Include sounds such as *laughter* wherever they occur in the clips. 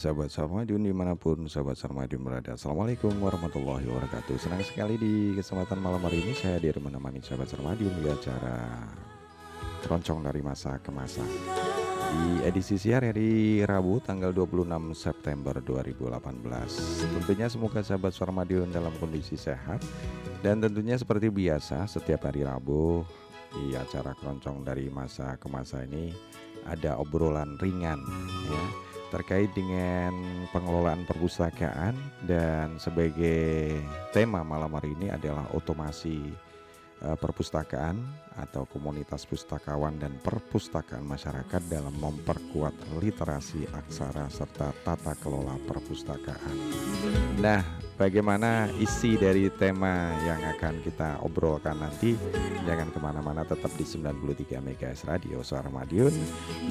93 MHz sahabat Sarmadiun di mana pun sahabat Sarmadiun berada. Assalamualaikum warahmatullahi wabarakatuh. Senang sekali di kesempatan malam hari ini saya hadir menemani sahabat Sarmadiun di acara Keroncong dari masa ke masa. Di edisi siar hari Rabu tanggal 26 September 2018 Tentunya semoga sahabat Sarmadiun dalam kondisi sehat. Dan tentunya seperti biasa setiap hari Rabu di acara keroncong dari masa ke masa ini ada obrolan ringan ya terkait dengan pengelolaan perpustakaan dan sebagai tema malam hari ini adalah otomasi uh, perpustakaan atau komunitas pustakawan dan perpustakaan masyarakat dalam memperkuat literasi aksara serta tata kelola perpustakaan. Nah, bagaimana isi dari tema yang akan kita obrolkan nanti? Jangan ke mana-mana, tetap di 93 MHz Radio Suara Madiun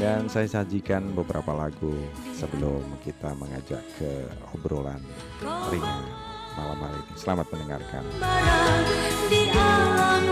dan saya sajikan beberapa lagu sebelum kita mengajak ke obrolan ringan malam hari ini. Selamat mendengarkan. Di alam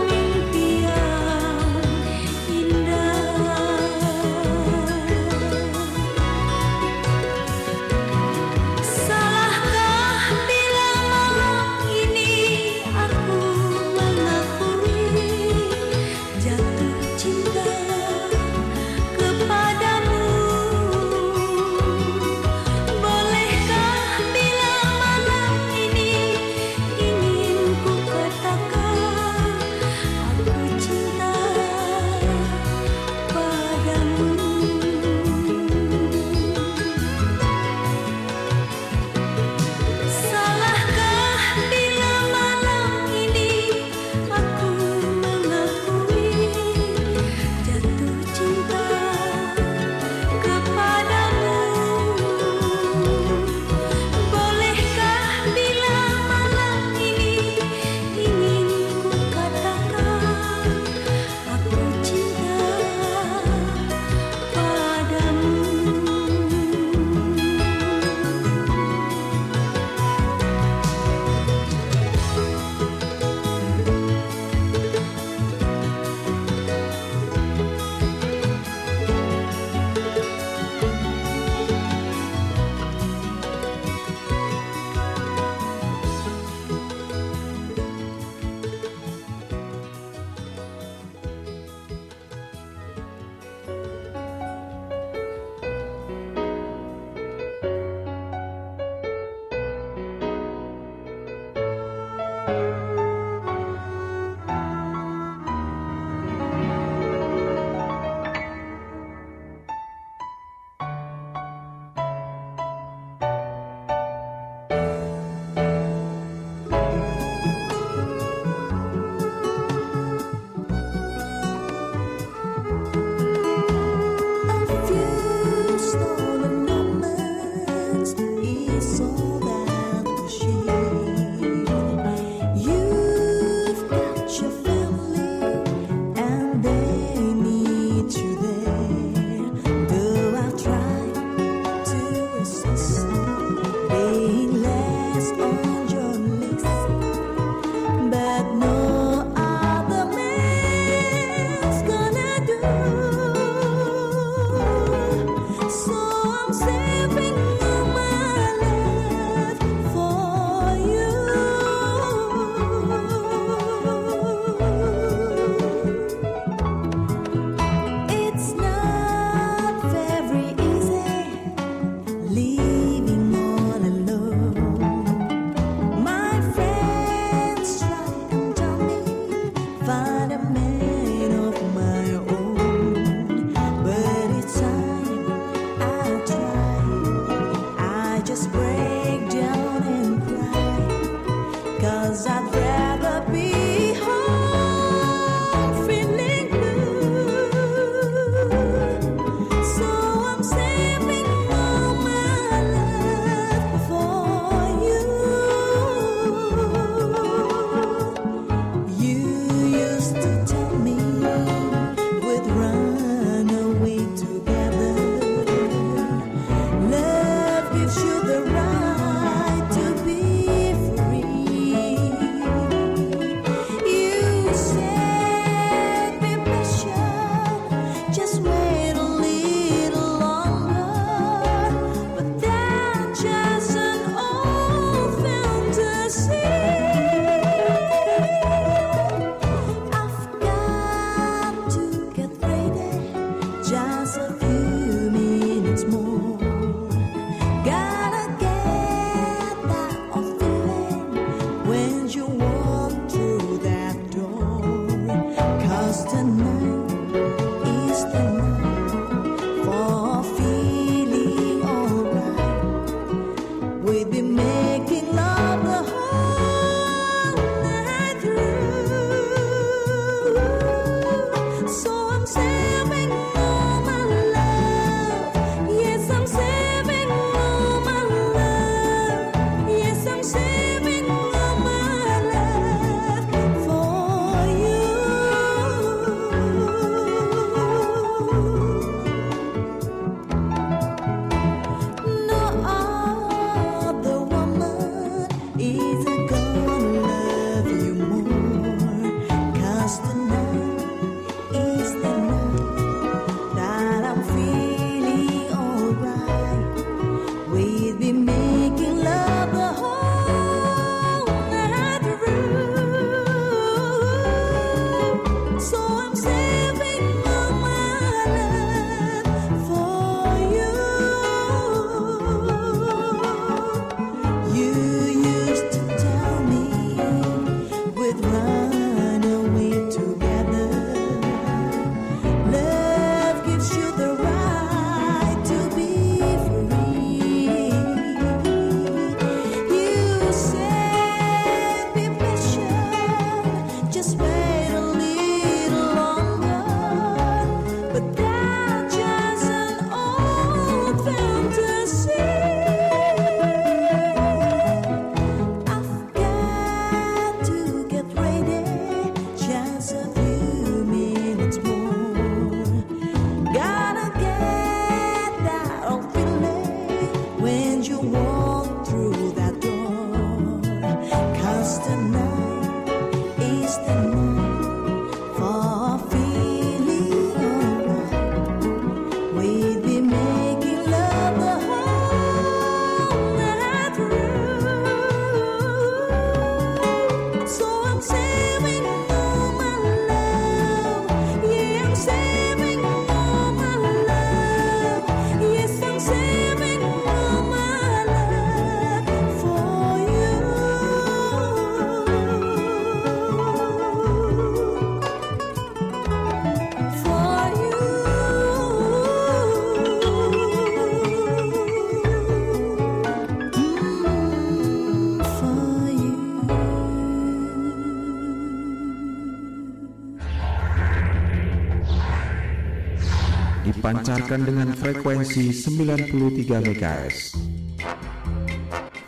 dipancarkan dengan frekuensi 93 MHz.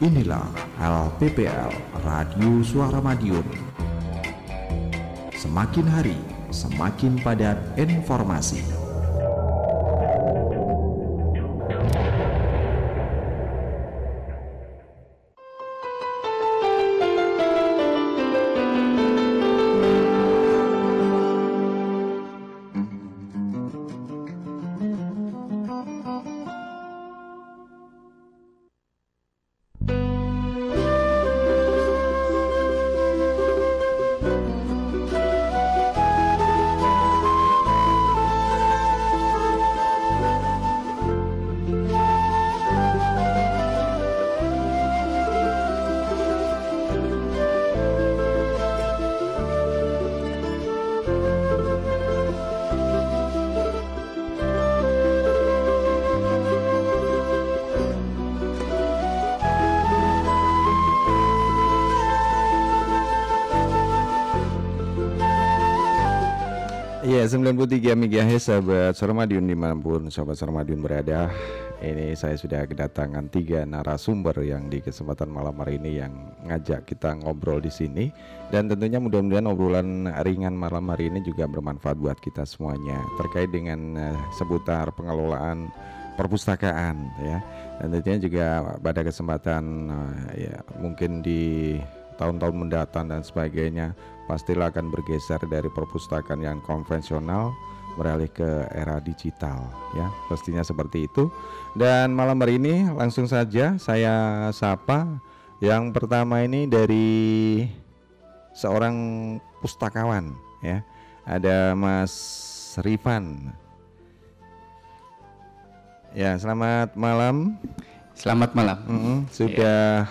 Inilah LPPL Radio Suara Madiun. Semakin hari, semakin padat informasi. 93 MHz sahabat Sarmadiun di mana pun sahabat Sarmadiun berada. Ini saya sudah kedatangan tiga narasumber yang di kesempatan malam hari ini yang ngajak kita ngobrol di sini. Dan tentunya mudah-mudahan obrolan ringan malam hari ini juga bermanfaat buat kita semuanya. Terkait dengan uh, seputar pengelolaan perpustakaan ya. Dan tentunya juga pada kesempatan uh, ya mungkin di tahun-tahun mendatang dan sebagainya pastilah akan bergeser dari perpustakaan yang konvensional beralih ke era digital ya pastinya seperti itu dan malam hari ini langsung saja saya sapa yang pertama ini dari seorang pustakawan ya ada Mas Rifan Ya, selamat malam. Selamat malam. Mm -hmm. Sudah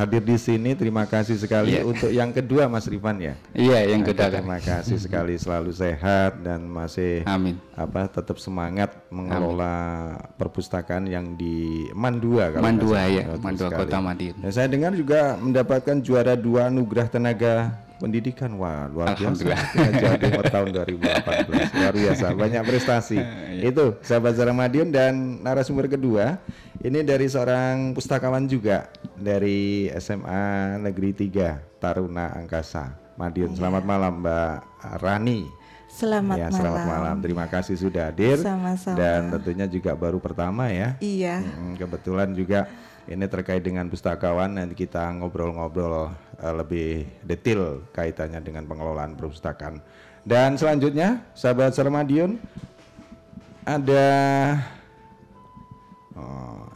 hadir di sini. Terima kasih sekali yeah. untuk yang kedua Mas Rifan ya. Iya, yang kedua. Terima kasih *laughs* sekali selalu sehat dan masih Amin. apa tetap semangat mengelola Amin. perpustakaan yang di Mandua kalau Mandua ya, Mandua Kota Madiun. Dan saya dengar juga mendapatkan juara dua anugerah tenaga pendidikan wah luar biasa Jawa Timur tahun 2018 luar biasa banyak prestasi *laughs* iya. itu sahabat Zara Madiun dan narasumber kedua ini dari seorang pustakawan juga dari SMA Negeri 3 Taruna Angkasa Madiun selamat malam Mbak Rani Selamat ya, malam. Selamat malam. Terima kasih sudah hadir. Sama-sama. Dan tentunya juga baru pertama ya. Iya. Hmm, kebetulan juga ini terkait dengan pustakawan nanti kita ngobrol-ngobrol uh, lebih detail kaitannya dengan pengelolaan perpustakaan. Dan selanjutnya, sahabat Sermadion, ada oh,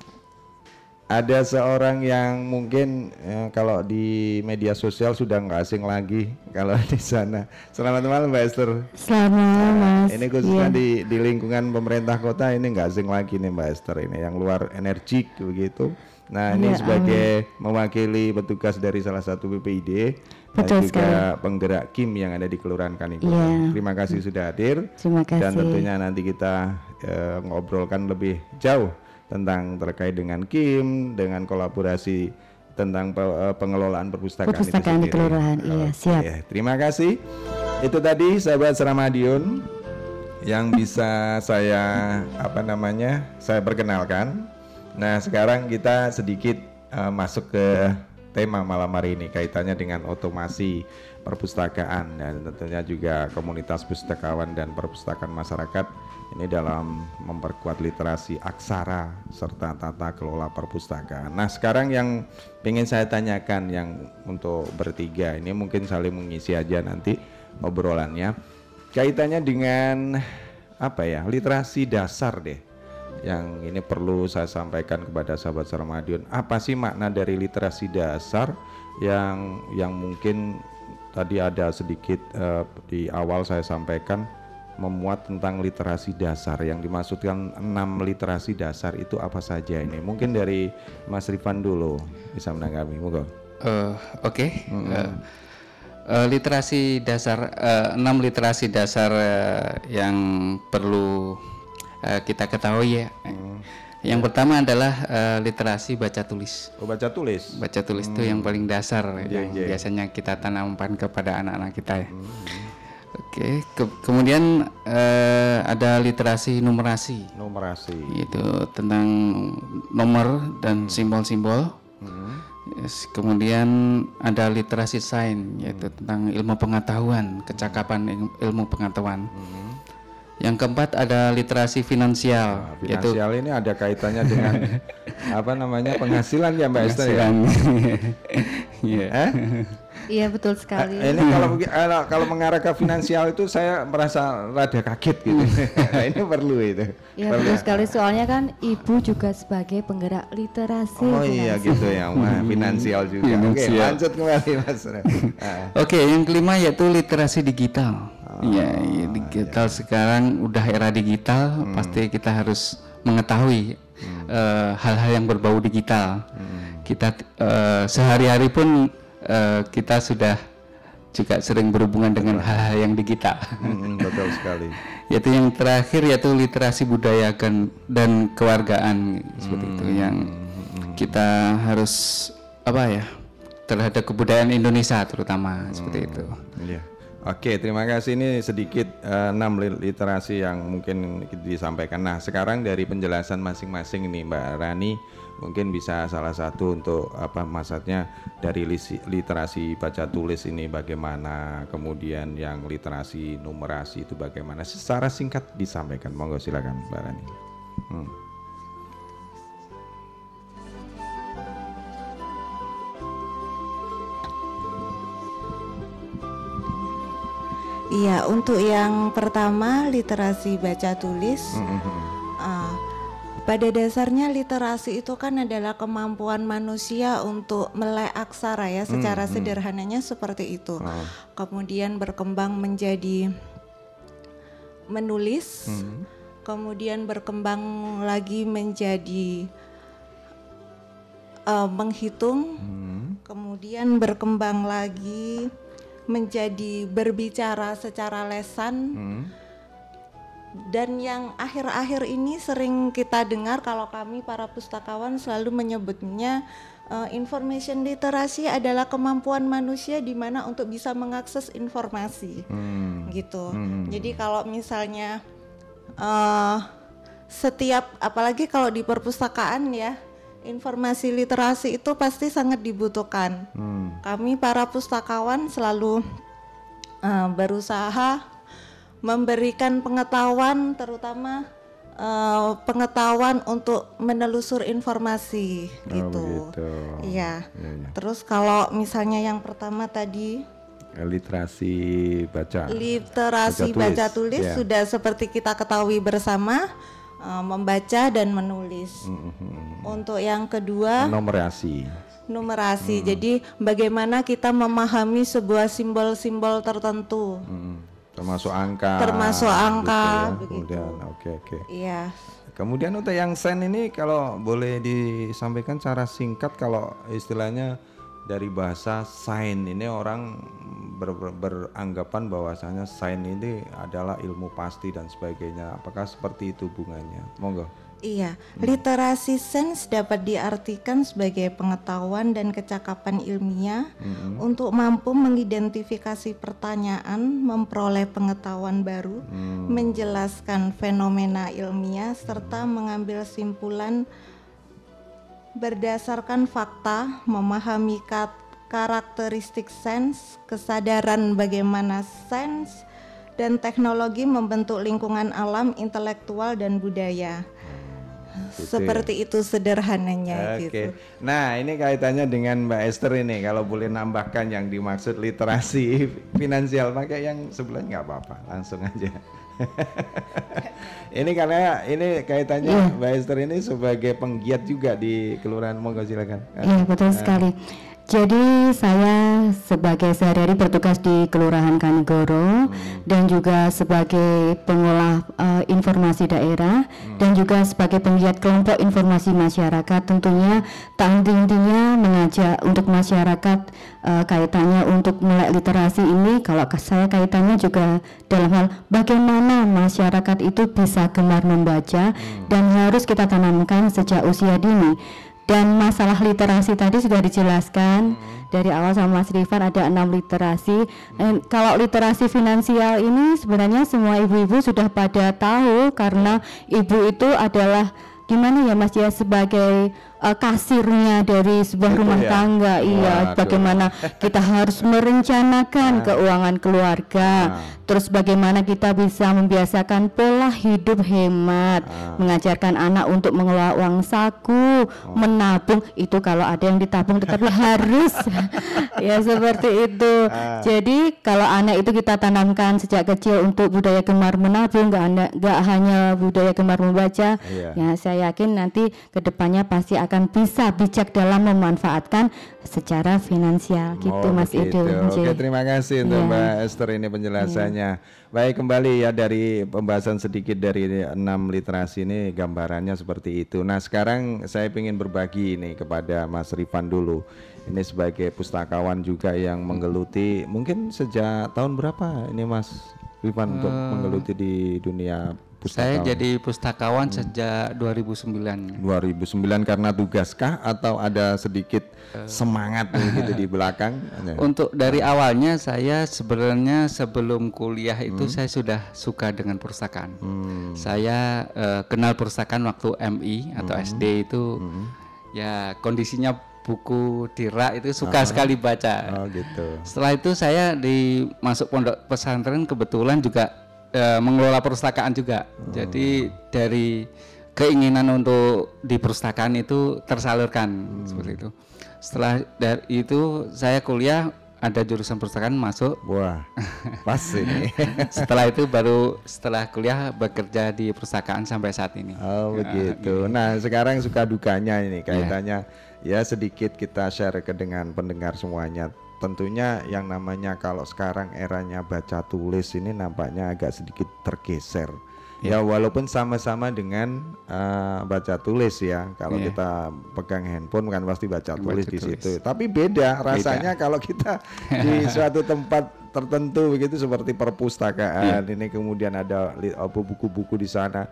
ada seorang yang mungkin ya, kalau di media sosial sudah nggak asing lagi kalau *laughs* di sana. Selamat malam Mbak Esther. Selamat malam Mas. Ini khususnya yeah. di di lingkungan pemerintah kota ini nggak asing lagi nih Mbak Esther ini yang luar energik begitu Nah, ini ya, sebagai amin. mewakili petugas dari salah satu BPID Betul dan juga sekali. penggerak Kim yang ada di Kelurahan Kanigoro. Ya. Terima kasih sudah hadir. Terima kasih. Dan tentunya nanti kita uh, ngobrolkan lebih jauh tentang terkait dengan Kim, dengan kolaborasi tentang pe uh, pengelolaan perpustakaan, perpustakaan itu sendiri. di Kelurahan. Oh, iya, siap. Ya, terima kasih. Itu tadi sahabat Seramadion yang bisa saya apa namanya? saya perkenalkan Nah, sekarang kita sedikit uh, masuk ke tema malam hari ini kaitannya dengan otomasi perpustakaan dan tentunya juga komunitas pustakawan dan perpustakaan masyarakat ini dalam memperkuat literasi aksara serta tata kelola perpustakaan. Nah, sekarang yang ingin saya tanyakan yang untuk bertiga ini mungkin saling mengisi aja nanti obrolannya kaitannya dengan apa ya literasi dasar deh yang ini perlu saya sampaikan kepada sahabat Sarmadion. Apa sih makna dari literasi dasar yang yang mungkin tadi ada sedikit uh, di awal saya sampaikan memuat tentang literasi dasar yang dimaksudkan enam literasi dasar itu apa saja ini mungkin dari Mas Rifan dulu bisa menanggapi monggo uh, oke okay. mm -hmm. uh, uh, literasi dasar uh, enam literasi dasar uh, yang perlu uh, kita ketahui ya. Hmm. Yang ya. pertama adalah uh, literasi baca tulis. Oh, baca tulis. Baca tulis itu hmm. yang paling dasar yeah, yang yeah. biasanya kita tanamkan kepada anak-anak kita ya. Hmm. Oke, ke kemudian uh, ada literasi numerasi. Numerasi. Itu tentang nomor dan hmm. simbol-simbol. Hmm. Yes, kemudian ada literasi sains yaitu hmm. tentang ilmu pengetahuan, kecakapan ilmu pengetahuan. Hmm yang keempat ada literasi finansial. Nah, finansial yaitu, ini ada kaitannya dengan *laughs* apa namanya penghasilan ya Mbak Esther ya. *laughs* *laughs* Iya. eh? Iya betul sekali. Eh, ini kalau kalau mengarah ke finansial itu saya merasa rada kaget gitu. *laughs* ini perlu itu. Iya betul sekali soalnya kan ibu juga sebagai penggerak literasi. Oh iya gitu ya, Wah, finansial juga. Oke, lanjut kembali Mas. *laughs* Oke, yang kelima yaitu literasi digital. Iya, ya, digital ya. sekarang udah era digital, hmm. pasti kita harus mengetahui hmm. uh, hal-hal yang berbau digital. Hmm. Kita uh, sehari-hari pun uh, kita sudah juga sering berhubungan dengan hal-hal yang digital. Hmm, betul sekali. *laughs* yaitu yang terakhir yaitu literasi budaya dan dan kewargaan seperti itu yang kita harus apa ya terhadap kebudayaan Indonesia terutama hmm. seperti itu. Iya. Oke, terima kasih. Ini sedikit uh, enam literasi yang mungkin disampaikan. Nah, sekarang dari penjelasan masing-masing ini, Mbak Rani, mungkin bisa salah satu untuk apa maksudnya dari literasi baca tulis ini bagaimana, kemudian yang literasi numerasi itu bagaimana. Secara singkat disampaikan. Monggo silakan, Mbak Rani. Hmm. Iya, untuk yang pertama literasi baca tulis. Mm -hmm. uh, pada dasarnya literasi itu kan adalah kemampuan manusia untuk melek aksara ya, secara mm -hmm. sederhananya seperti itu. Oh. Kemudian berkembang menjadi menulis. Mm -hmm. kemudian berkembang lagi menjadi uh, menghitung, kemudian berkembang lagi menjadi berbicara secara lesan. Dan yang akhir-akhir ini sering kita dengar kalau kami para pustakawan selalu menyebutnya uh, information literasi adalah kemampuan manusia di mana untuk bisa mengakses informasi, Hmm. gitu. Hmm. Jadi kalau misalnya uh, setiap, apalagi kalau di perpustakaan ya, informasi literasi itu pasti sangat dibutuhkan. Hmm. Kami para pustakawan selalu uh, berusaha memberikan pengetahuan, terutama uh, pengetahuan untuk menelusur informasi Oh, gitu. begitu. Iya. Iya, iya. Terus kalau misalnya yang pertama tadi Literasi baca. literasi Baca baca tulis, tulis, ya. sudah seperti kita ketahui bersama uh, membaca dan menulis. Mhm. Untuk yang kedua Numerasi. numerasi. Hmm. Jadi bagaimana kita memahami sebuah simbol-simbol tertentu. Mhm. Termasuk angka. Termasuk angka, gitu ya. begitu. Kemudian oke oke. Iya. Kemudian untuk yang sen ini kalau boleh disampaikan cara singkat kalau istilahnya dari bahasa sign ini orang ber- ber- beranggapan bahwasanya sign ini adalah ilmu pasti dan sebagainya. Apakah seperti itu bunganya? Monggo. Iya, literasi sense dapat diartikan sebagai pengetahuan dan kecakapan ilmiah untuk mampu mengidentifikasi pertanyaan, memperoleh pengetahuan baru, menjelaskan fenomena ilmiah serta mengambil simpulan berdasarkan fakta, memahami kat- karakteristik sense, kesadaran bagaimana sense dan teknologi membentuk lingkungan alam, intelektual dan budaya. Seperti itu sederhananya Oke. gitu. Nah, ini kaitannya dengan Mbak Esther ini. Kalau boleh nambahkan yang dimaksud literasi *laughs* finansial, pakai yang sebelah nggak apa-apa, langsung aja. *laughs* ini karena ini kaitannya Mbak Esther ini sebagai penggiat juga di kelurahan. Monggo silakan. Iya betul sekali. Jadi saya sebagai sehari-hari bertugas di Kelurahan Kanigoro dan juga sebagai pengolah eh, informasi daerah dan juga sebagai penggiat kelompok informasi masyarakat tentunya tak henti-hentinya mengajak untuk masyarakat eh, kaitannya untuk melek literasi ini. Kalau saya kaitannya juga dalam hal bagaimana masyarakat itu bisa gemar membaca dan harus kita tanamkan sejak usia dini. Dan masalah literasi tadi sudah dijelaskan. Dari awal sama Mas Rifan ada enam literasi. Dan kalau literasi finansial ini sebenarnya semua ibu-ibu sudah pada tahu karena ibu itu adalah gimana ya Mas ya sebagai eh, kasirnya dari sebuah Itu rumah ya? tangga. Iya, Waduh. bagaimana kita harus merencanakan keuangan keluarga. Terus bagaimana kita bisa membiasakan pola hidup hemat, mengajarkan anak untuk mengelola uang saku, menabung itu kalau ada yang ditabung tetapi *laughs* harus *laughs* ya seperti itu. Jadi kalau anak itu kita tanamkan sejak kecil untuk budaya gemar menabung, nggak hanya budaya gemar membaca, Iya. ya saya yakin nanti ke depannya pasti akan bisa bijak dalam memanfaatkan secara finansial gitu Oh, Mas begitu. Edo. Oke, terima kasih untuk Iya. Mbak Esther ini penjelasannya. Baik, kembali ya dari pembahasan sedikit dari enam literasi ini gambarannya seperti itu. Nah, sekarang saya ingin berbagi ini kepada Mas Rifan dulu. Ini sebagai pustakawan juga yang menggeluti mungkin sejak tahun berapa ini Mas Rifan untuk menggeluti di dunia Saya pustakawan? jadi pustakawan sejak 2009. 2009 karena tugaskah atau ada sedikit semangat nih gitu di belakang? Untuk dari awalnya saya sebenarnya sebelum kuliah itu saya sudah suka dengan perpustakaan. Saya eh, kenal perpustakaan waktu MI atau SD itu ya kondisinya buku di rak itu suka sekali baca. Oh gitu. Setelah itu saya di masuk pondok pesantren kebetulan juga eh, mengelola perpustakaan juga. Jadi dari keinginan untuk di perpustakaan itu tersalurkan seperti itu. Setelah dari itu saya kuliah ada jurusan perpustakaan masuk. Wah, pas ini. *laughs* Setelah itu baru setelah kuliah bekerja di perpustakaan sampai saat ini. Oh begitu. Nah sekarang suka dukanya ini kaitannya ya sedikit kita share ke dengan pendengar semuanya. Tentunya yang namanya kalau sekarang eranya baca tulis ini nampaknya agak sedikit tergeser. Ya walaupun sama-sama dengan uh, baca tulis ya. Kalau Iya. kita pegang handphone kan pasti baca tulis di tulis. situ. Tapi beda rasanya kalau kita di *laughs* suatu tempat tertentu begitu seperti perpustakaan. Iya. Ini kemudian ada buku-buku di sana.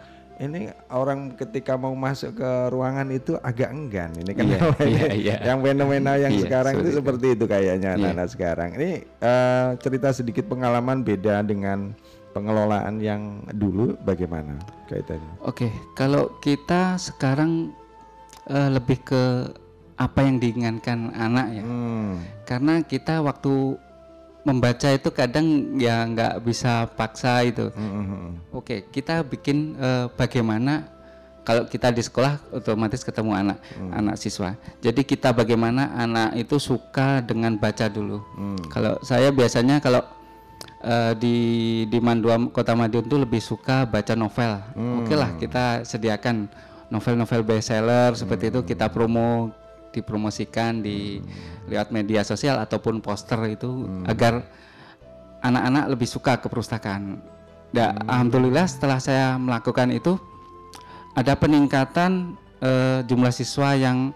Ini orang ketika mau masuk ke ruangan itu agak enggan. Ini kan namanya *laughs* iya, iya. yang fenomena yang Iya, sekarang itu seperti itu. kayaknya Iya. anak-anak sekarang. Ini eh, cerita sedikit pengalaman beda dengan pengelolaan yang dulu bagaimana kaitannya? Oke, kalau kita sekarang eh, lebih ke apa yang diinginkan anak ya. Hmm. Karena kita waktu membaca itu kadang ya nggak bisa paksa itu. Hmm. Oke, kita bikin eh, bagaimana kalau kita di sekolah otomatis ketemu anak anak siswa. Jadi kita bagaimana anak itu suka dengan baca dulu. Kalau saya biasanya kalau eh, di di Manduam Kota Madiun tuh lebih suka baca novel. Oke lah kita sediakan novel-novel bestseller seperti itu kita promo dipromosikan di lewat media sosial ataupun poster itu agar anak-anak lebih suka ke perpustakaan. Ya, alhamdulillah setelah saya melakukan itu ada peningkatan eh, jumlah siswa yang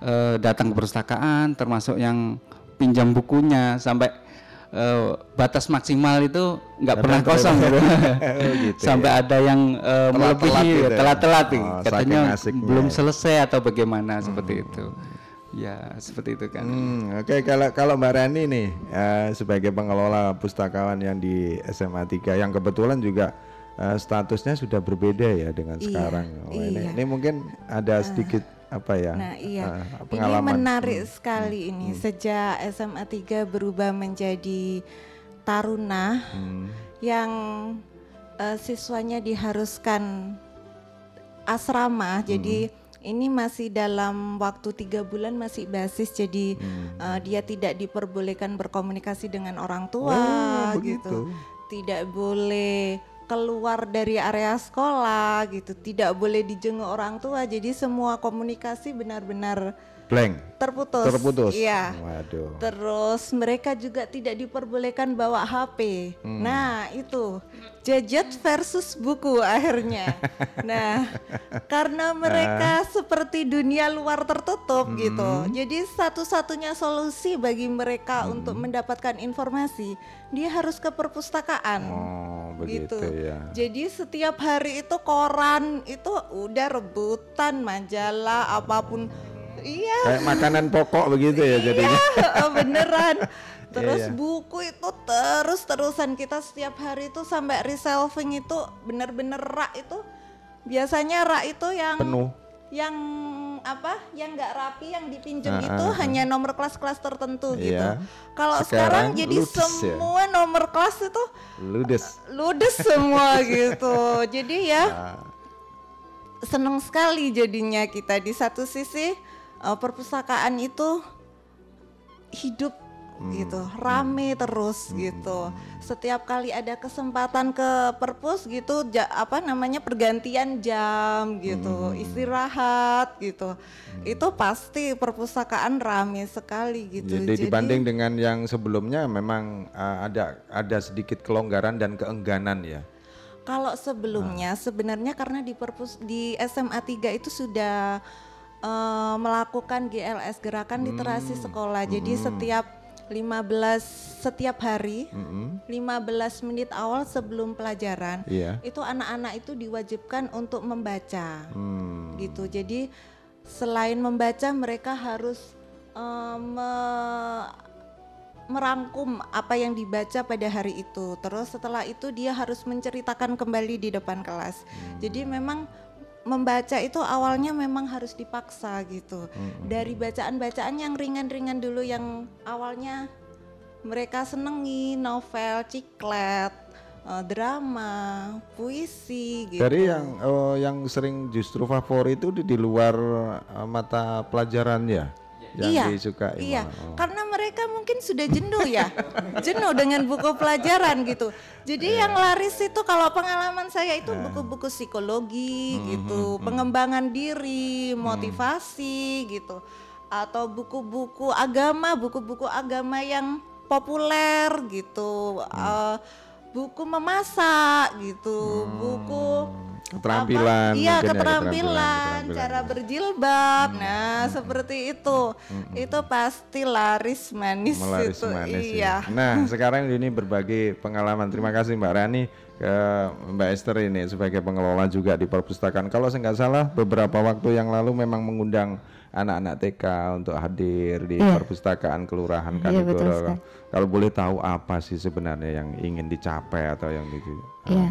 eh, datang ke perpustakaan, termasuk yang pinjam bukunya sampai eh, batas maksimal itu nggak pernah kosong gitu. *laughs* Oh, gitu sampai ada yang Telat-telat melebihi gitu ya? telat-telat Oh, katanya saking asiknya belum ya. selesai atau bagaimana seperti itu. Ya, seperti itu kan. Hmm, Oke kalau kalau Mbak Rani nih eh, sebagai pengelola pustakawan yang di SMA 3 yang kebetulan juga eh, statusnya sudah berbeda ya dengan Iya, sekarang. Oh, ini, iya. ini mungkin ada sedikit apa ya Nah iya, ini pengalaman. menarik sekali ini sejak SMA 3 berubah menjadi taruna Hmm. yang eh, siswanya diharuskan asrama, jadi ini masih dalam waktu tiga bulan masih basis, jadi eh, dia tidak diperbolehkan berkomunikasi dengan orang tua, Oh, gitu, begitu. tidak boleh keluar dari area sekolah, gitu, tidak boleh dijenguk orang tua, jadi semua komunikasi benar-benar Blank. terputus. Terputus. Iya. Waduh. Terus mereka juga tidak diperbolehkan bawa HP. Hmm. Nah, itu gadget versus buku akhirnya. *laughs* nah, karena mereka seperti dunia luar tertutup Hmm. gitu. Jadi satu-satunya solusi bagi mereka Hmm. untuk mendapatkan informasi, dia harus ke perpustakaan. Oh begitu gitu. ya. Jadi setiap hari itu koran itu udah rebutan majalah apa pun. Iya, Kayak makanan pokok begitu ya jadinya. Iya, beneran. *laughs* Terus iya. buku itu terus-terusan kita setiap hari itu sampai reselving itu bener-bener rak itu biasanya rak itu yang Penuh. yang apa yang nggak rapi yang dipinjam Ah, itu ah, ah. hanya nomor kelas-kelas tertentu gitu. Iya. Kalau Sekarang sekarang, jadi ludes ya? semua nomor kelas itu Ludes. ludes semua *laughs* gitu. Jadi ya Ah, seneng sekali jadinya kita di satu sisi eh, perpustakaan itu hidup gitu rame terus gitu. Setiap kali ada kesempatan ke perpus gitu ja- apa namanya pergantian jam gitu istirahat gitu. Itu pasti perpustakaan rame sekali gitu. Jadi dibanding dengan yang sebelumnya memang uh, ada ada sedikit kelonggaran dan keengganan ya. Kalau sebelumnya sebenarnya karena di perpus di SMA 3 itu sudah eh, melakukan GLS gerakan literasi sekolah. Jadi setiap 15 setiap hari Mm-mm. 15 menit awal sebelum pelajaran Iya. itu anak-anak itu diwajibkan untuk membaca Hmm. gitu. Jadi selain membaca mereka harus eh, me- merangkum apa yang dibaca pada hari itu. Terus setelah itu dia harus menceritakan kembali di depan kelas. Jadi memang membaca itu awalnya memang harus dipaksa gitu. Dari bacaan-bacaan yang ringan-ringan dulu yang awalnya mereka senengi novel, ciklet, eh, drama, puisi gitu. Dari yang oh, yang sering justru favorit itu di, di luar uh, mata pelajarannya yang iya, disukai. Iya. Oh. karena mereka mungkin sudah jenuh ya, *laughs* jenuh dengan buku pelajaran gitu. Jadi yang laris itu kalau pengalaman saya itu buku-buku psikologi gitu, pengembangan diri, motivasi gitu, atau buku-buku agama, buku-buku agama yang populer gitu. Eh, buku memasak gitu, buku keterampilan apa? Iya, ya, keterampilan, keterampilan. cara berjilbab. Nah, seperti itu. Itu pasti laris manis Melaris itu. manis ya. iya. Nah, sekarang ini berbagi pengalaman. Terima kasih Mbak Rani ke Mbak Esther ini sebagai pengelola juga di perpustakaan. Kalau saya nggak salah beberapa waktu yang lalu memang mengundang anak-anak TK untuk hadir di Iya. perpustakaan kelurahan Iya, betul Kanigoro. sekali. Kalau boleh tahu apa sih sebenarnya yang ingin dicapai atau yang gitu? Iya.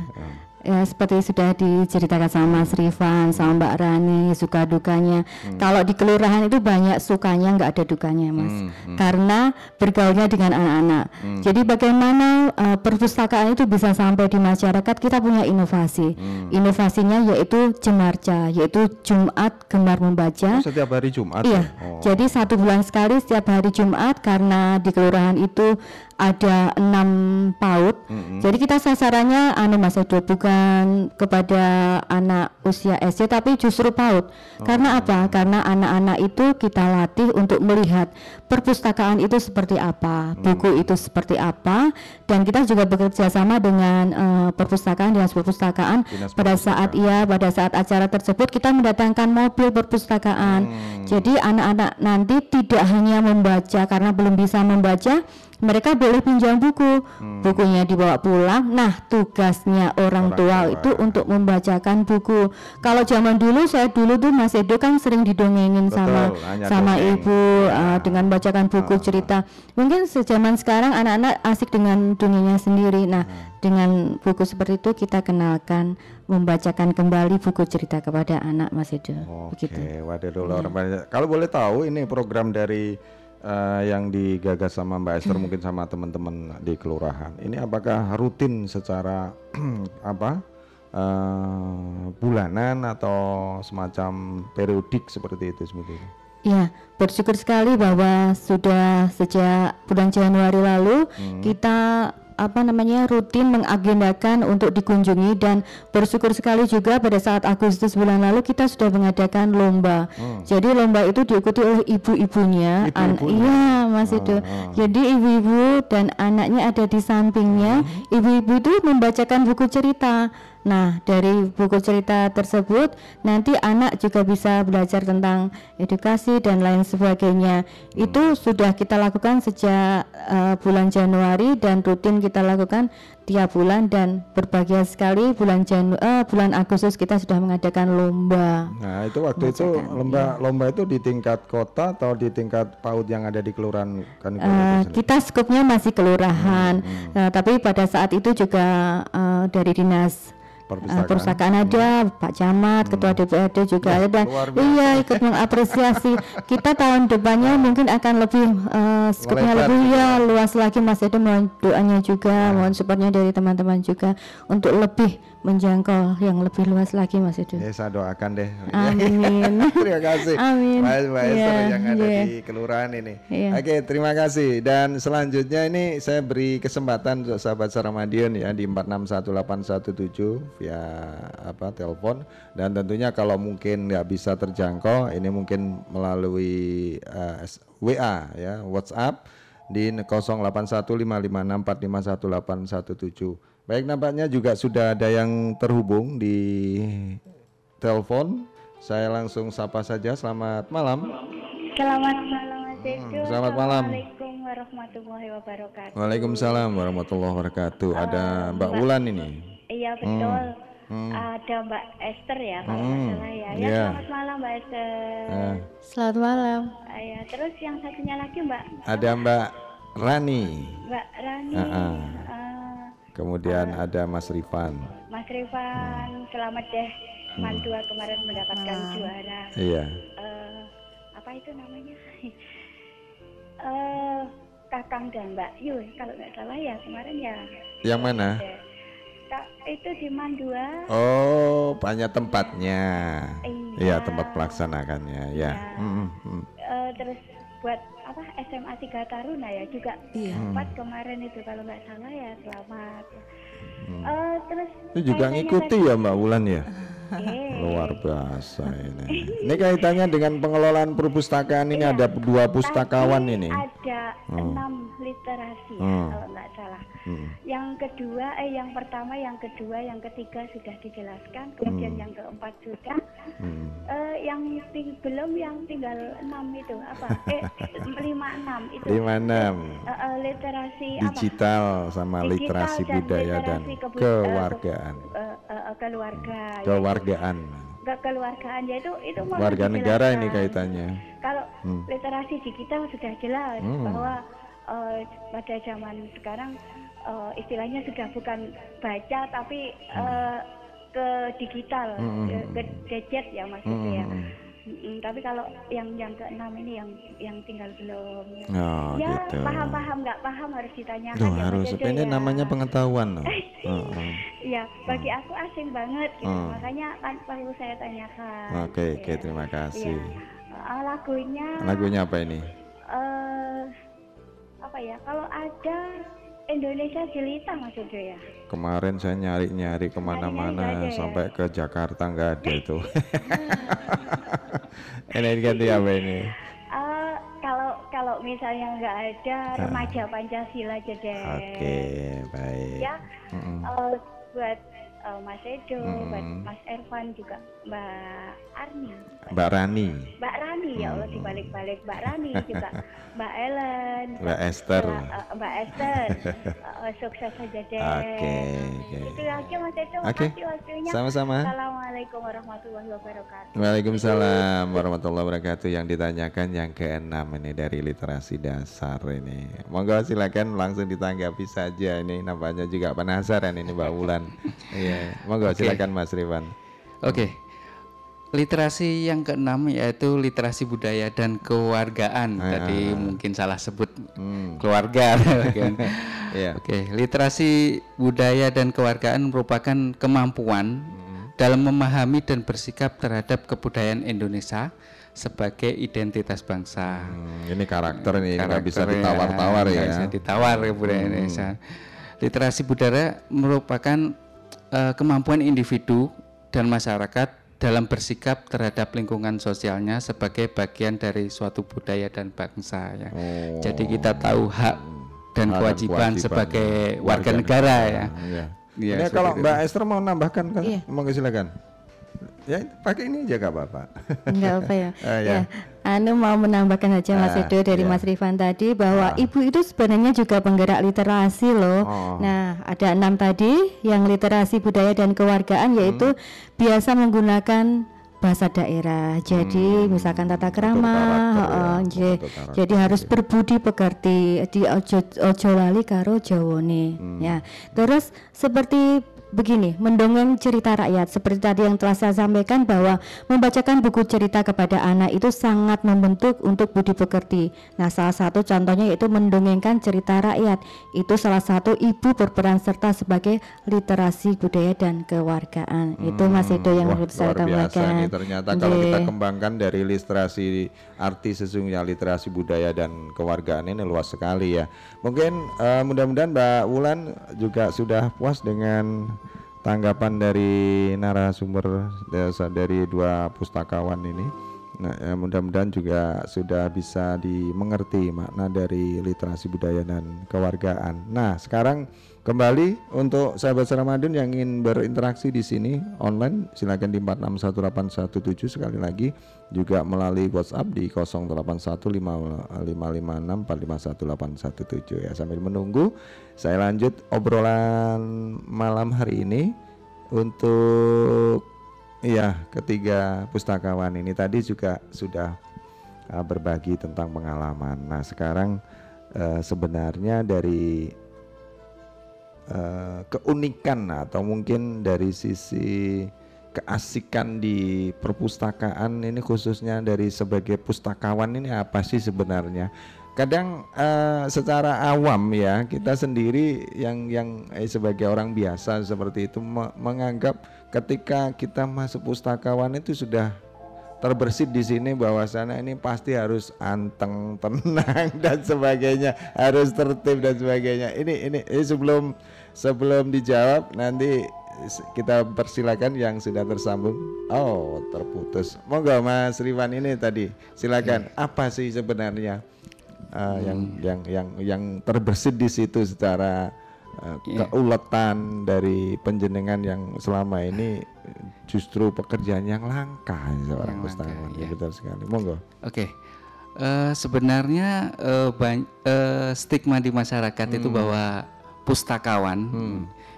Ya seperti sudah diceritakan sama Mas Rifan, sama Mbak Rani, suka dukanya. Kalau di kelurahan itu banyak sukanya, nggak ada dukanya, Mas. Karena bergaulnya dengan anak-anak. Jadi bagaimana eh, perpustakaan itu bisa sampai di masyarakat? Kita punya inovasi. Inovasinya yaitu Jemarca, yaitu Jumat Gemar Membaca. Oh, setiap hari Jumat. Iya, ya? Oh. jadi satu bulan sekali setiap hari Jumat karena di kelurahan itu ada enam PAUD. Jadi kita sasarannya anu Mas Edo bukan kepada anak usia SD tapi justru PAUD. Karena apa? Karena anak-anak itu kita latih untuk melihat perpustakaan itu seperti apa, buku itu seperti apa, dan kita juga bekerja sama dengan eh, perpustakaan dinas perpustakaan Dinas pada saat iya pada saat acara tersebut kita mendatangkan mobil perpustakaan. Jadi anak-anak nanti tidak hanya membaca karena belum bisa membaca, mereka boleh pinjam buku. Bukunya dibawa pulang. Nah, tugasnya orang, Orang tua, tua. itu untuk membacakan buku. Kalau zaman dulu saya dulu tuh Mas Edo kan sering didongengin sama Betul, hanya sama dongeng. ibu uh, dengan bacakan buku cerita. Mungkin sejaman sekarang anak-anak asik dengan dongengnya sendiri. Nah, dengan buku seperti itu kita kenalkan membacakan kembali buku cerita kepada anak Mas Edo. Oke, Begitu. waduh banyak. Kalau boleh tahu ini program dari eh, yang digagas sama Mbak Esther mungkin sama teman-teman di kelurahan. Ini apakah rutin secara *clears throat* apa? eh, bulanan atau semacam periodik seperti itu seperti itu. Ya, bersyukur sekali bahwa sudah sejak bulan Januari lalu kita apa namanya rutin mengagendakan untuk dikunjungi dan bersyukur sekali juga pada saat Agustus bulan lalu kita sudah mengadakan lomba. Jadi lomba itu diikuti oleh ibu-ibunya. Ibu-ibunya? iya, Mas itu. Jadi ibu-ibu dan anaknya ada di sampingnya. Ibu-ibu itu membacakan buku cerita. Nah, dari buku cerita tersebut nanti anak juga bisa belajar tentang edukasi dan lain sebagainya. Itu sudah kita lakukan sejak uh, bulan Januari dan rutin kita lakukan tiap bulan dan berbahagia sekali bulan Janu eh, bulan Agustus kita sudah mengadakan lomba. Nah, itu waktu itu lomba lomba itu di tingkat kota atau di tingkat PAUD yang ada di kelurahan itu sendiri? kita skupnya masih kelurahan, Eh, tapi pada saat itu juga eh, dari dinas Perpustakaan. perpustakaan ada, Pak Camat, Ketua DPRD juga ada, dan iya ikut mengapresiasi. kita tahun depannya mungkin akan lebih skupnya Melebar lebih gitu ya luas lagi Mas Edo mohon doanya juga, mohon supportnya dari teman-teman juga untuk lebih menjangkau yang lebih luas lagi Mas Edo. Ya, saya doakan deh. Amin. *laughs* terima kasih. Amin. Mbak Mbak Esther Iya, yang ada iya. di kelurahan ini. Iya. Oke, terima kasih. Dan selanjutnya ini saya beri kesempatan untuk sahabat Saramadion ya di 461817 via apa telepon dan tentunya kalau mungkin nggak bisa terjangkau ini mungkin melalui eh, S- WA ya WhatsApp di 081556451817. Baik nampaknya juga sudah ada yang terhubung di telepon. Saya langsung sapa saja. Selamat malam. Selamat malam Mas Edo. selamat malam. Assalamualaikum warahmatullahi wabarakatuh. Waalaikumsalam warahmatullahi wabarakatuh. Ada Mbak Wulan ini. Iya betul. Ada Mbak Esther ya kalau nggak Hmm, salah ya. Ya iya. selamat malam Mbak Esther. Eh, Selamat malam. Ya, terus yang satunya lagi Mbak ada Mbak Rani. Mbak Rani. Ah, ah. Ah, Kemudian ada Mas Rifan. Mas Rifan, selamat deh. Mandua kemarin mendapatkan juara. Iya. Eh, apa itu namanya? *laughs* Eh, Kakang dan Mbak Yu kalau nggak salah ya kemarin ya. Yang mana? Kak, itu di Mandua. Oh, banyak tempatnya. Iya, Iya. tempat pelaksanakannya. Ya. Mm, mm, mm. Eh, terus buat apa SMA 3 Taruna ya juga Iya. empat kemarin itu kalau nggak salah ya selamat. Eh, terus Itu juga ngikuti tadi- ya Mbak Wulan ya? Oke. Luar biasa ini. Ini kaitannya dengan pengelolaan perpustakaan ini Iya. ada dua pustakawan ini. Ada Hmm. enam literasi ya, Hmm. kalau nggak salah. Hmm. Yang kedua, eh yang pertama, yang kedua, yang ketiga sudah dijelaskan. Kemudian Hmm. yang keempat sudah. Hmm. Eh, yang ting- belum yang tinggal enam itu apa? Eh *laughs* lima enam itu. Lima enam. Eh, eh, literasi apa? Digital sama Digital literasi dan budaya dan literasi kebu- kewargaan. Eh, eh, eh, keluarga. Ya. Kewargaan. Ke- keluargaan ya itu itu Warga negara ini kaitannya. Kalau Hmm. literasi digital sudah jelas Hmm. bahwa eh, pada zaman sekarang eh, istilahnya sudah bukan baca tapi eh, ke digital, Hmm, ke, hmm, ke gadget ya maksudnya ya. Mm-mm, tapi kalau yang yang keenam ini yang yang tinggal belum. Oh, ya gitu. paham-paham nggak paham harus ditanyakan. Loh, ya, harus ini ya. namanya pengetahuan loh. *laughs* Heeh. Iya, bagi aku asing banget gitu. Hmm. Makanya kan perlu saya tanyakan. Oke, gitu oke, ya. terima kasih. Iya. Eh, lagunya Lagunya apa ini? eh apa ya? Kalau ada Indonesia Jelita Mas Edo ya. Kemarin saya nyari-nyari ke mana-mana ya? sampai ke Jakarta nggak ada itu. *laughs* *laughs* ini ganti apa ini? Eh kalau kalau misalnya nggak ada remaja Pancasila aja deh. Oke, baik. Ya, Mm-mm. eh, buat eh, Mas Edo, buat Mm. Mas Ervan juga Mbak Arni. Mbak Rani, Mbak Rani ya Allah dibalik-balik Mbak Rani juga *laughs* Mbak Ellen Mbak Esther. Mbak, eh, Mbak Esther *laughs* Eh, sukses saja deh Oke, oke. itu aja Mas Edo Oke. makasih waktunya Sama-sama. Assalamualaikum warahmatullahi wabarakatuh Waalaikumsalam warahmatullahi wabarakatuh. Yang ditanyakan yang keenam ini dari literasi dasar ini. Monggo silakan langsung ditanggapi saja ini. Nampaknya juga penasaran ini Mbak Wulan. *laughs* Iya, monggo Oke. silakan Mas Rivan. Oke. Literasi yang keenam yaitu literasi budaya dan kewargaan. Tadi mungkin salah sebut Hmm. keluarga. *laughs* Iya. *laughs* Oke, literasi budaya dan kewargaan merupakan kemampuan dalam memahami dan bersikap terhadap kebudayaan Indonesia sebagai identitas bangsa. Hmm, ini karakter nih nggak bisa Karakter ditawar-tawar nggak ya. bisa ditawar kebudayaan Indonesia. Literasi budaya merupakan eh, kemampuan individu dan masyarakat dalam bersikap terhadap lingkungan sosialnya sebagai bagian dari suatu budaya dan bangsa ya. Oh. Jadi kita tahu hak dan Hak dan kewajiban, kewajiban sebagai warga warga negara ya. Iya. Iya, ini kalau itu. Mbak Esther mau nambahkan kan? Iya. Monggo silakan. Ya, pakai ini aja gak apa-apa. Enggak apa ya. *laughs* Ah, ya. ya. Anu mau menambahkan saja Mas Ah, Edo dari ya. Mas Rifan tadi bahwa ibu itu sebenarnya juga penggerak literasi loh. Oh. Nah, ada enam tadi yang literasi budaya dan kewargaan yaitu Hmm. biasa menggunakan bahasa daerah. Jadi misalkan tata krama, Hmm. karakter ya, jadi harus berbudi pekerti di ojo, ojo lali karo jawone. Hmm. Ya. Terus seperti begini, mendongeng cerita rakyat seperti tadi yang telah saya sampaikan bahwa membacakan buku cerita kepada anak itu sangat membentuk untuk budi pekerti. Nah, salah satu contohnya yaitu mendongengkan cerita rakyat. Itu salah satu ibu berperan serta sebagai literasi budaya dan kewargaan. itu Mas Edo yang Hmm. Wah, menurut saya tambahkan. nih ternyata kalau kita kembangkan dari literasi arti sesungguhnya literasi budaya dan kewargaan ini luas sekali ya. Mungkin eh, mudah-mudahan Mbak Wulan juga sudah puas dengan tanggapan dari narasumber dari dua pustakawan ini. Nah, ya, mudah-mudahan juga sudah bisa dimengerti makna dari literasi budaya dan kewargaan. Nah, sekarang kembali untuk sahabat Ramadan yang ingin berinteraksi di sini online silakan di 461817 sekali lagi juga melalui WhatsApp di 081555645117 ya. Sambil menunggu saya lanjut obrolan malam hari ini untuk Iya, ketiga pustakawan ini tadi juga sudah uh, berbagi tentang pengalaman. Nah, sekarang uh, sebenarnya dari uh, keunikan atau mungkin dari sisi keasikan di perpustakaan ini khususnya dari sebagai pustakawan ini apa sih sebenarnya? Kadang uh, secara awam ya kita sendiri yang yang eh, sebagai orang biasa seperti itu me- menganggap ketika kita masuk pustakawan itu sudah terbersit di sini bahwasannya ini pasti harus anteng, *laughs* tenang dan sebagainya, harus tertib dan sebagainya. Ini ini, ini sebelum sebelum dijawab nanti kita persilakan yang sudah tersambung. Oh, terputus. Monggo Mas Riwan ini tadi. Silakan. Apa sih sebenarnya uh, yang yang yang yang terbersit di situ secara uh, keuletan dari penjenengan yang selama ini justru pekerjaan yang langka seorang Yang pustakawan. Ya, betul sekali. Monggo. Oke, Eh, sebenarnya eh, ban- eh, stigma di masyarakat itu bahwa pustakawan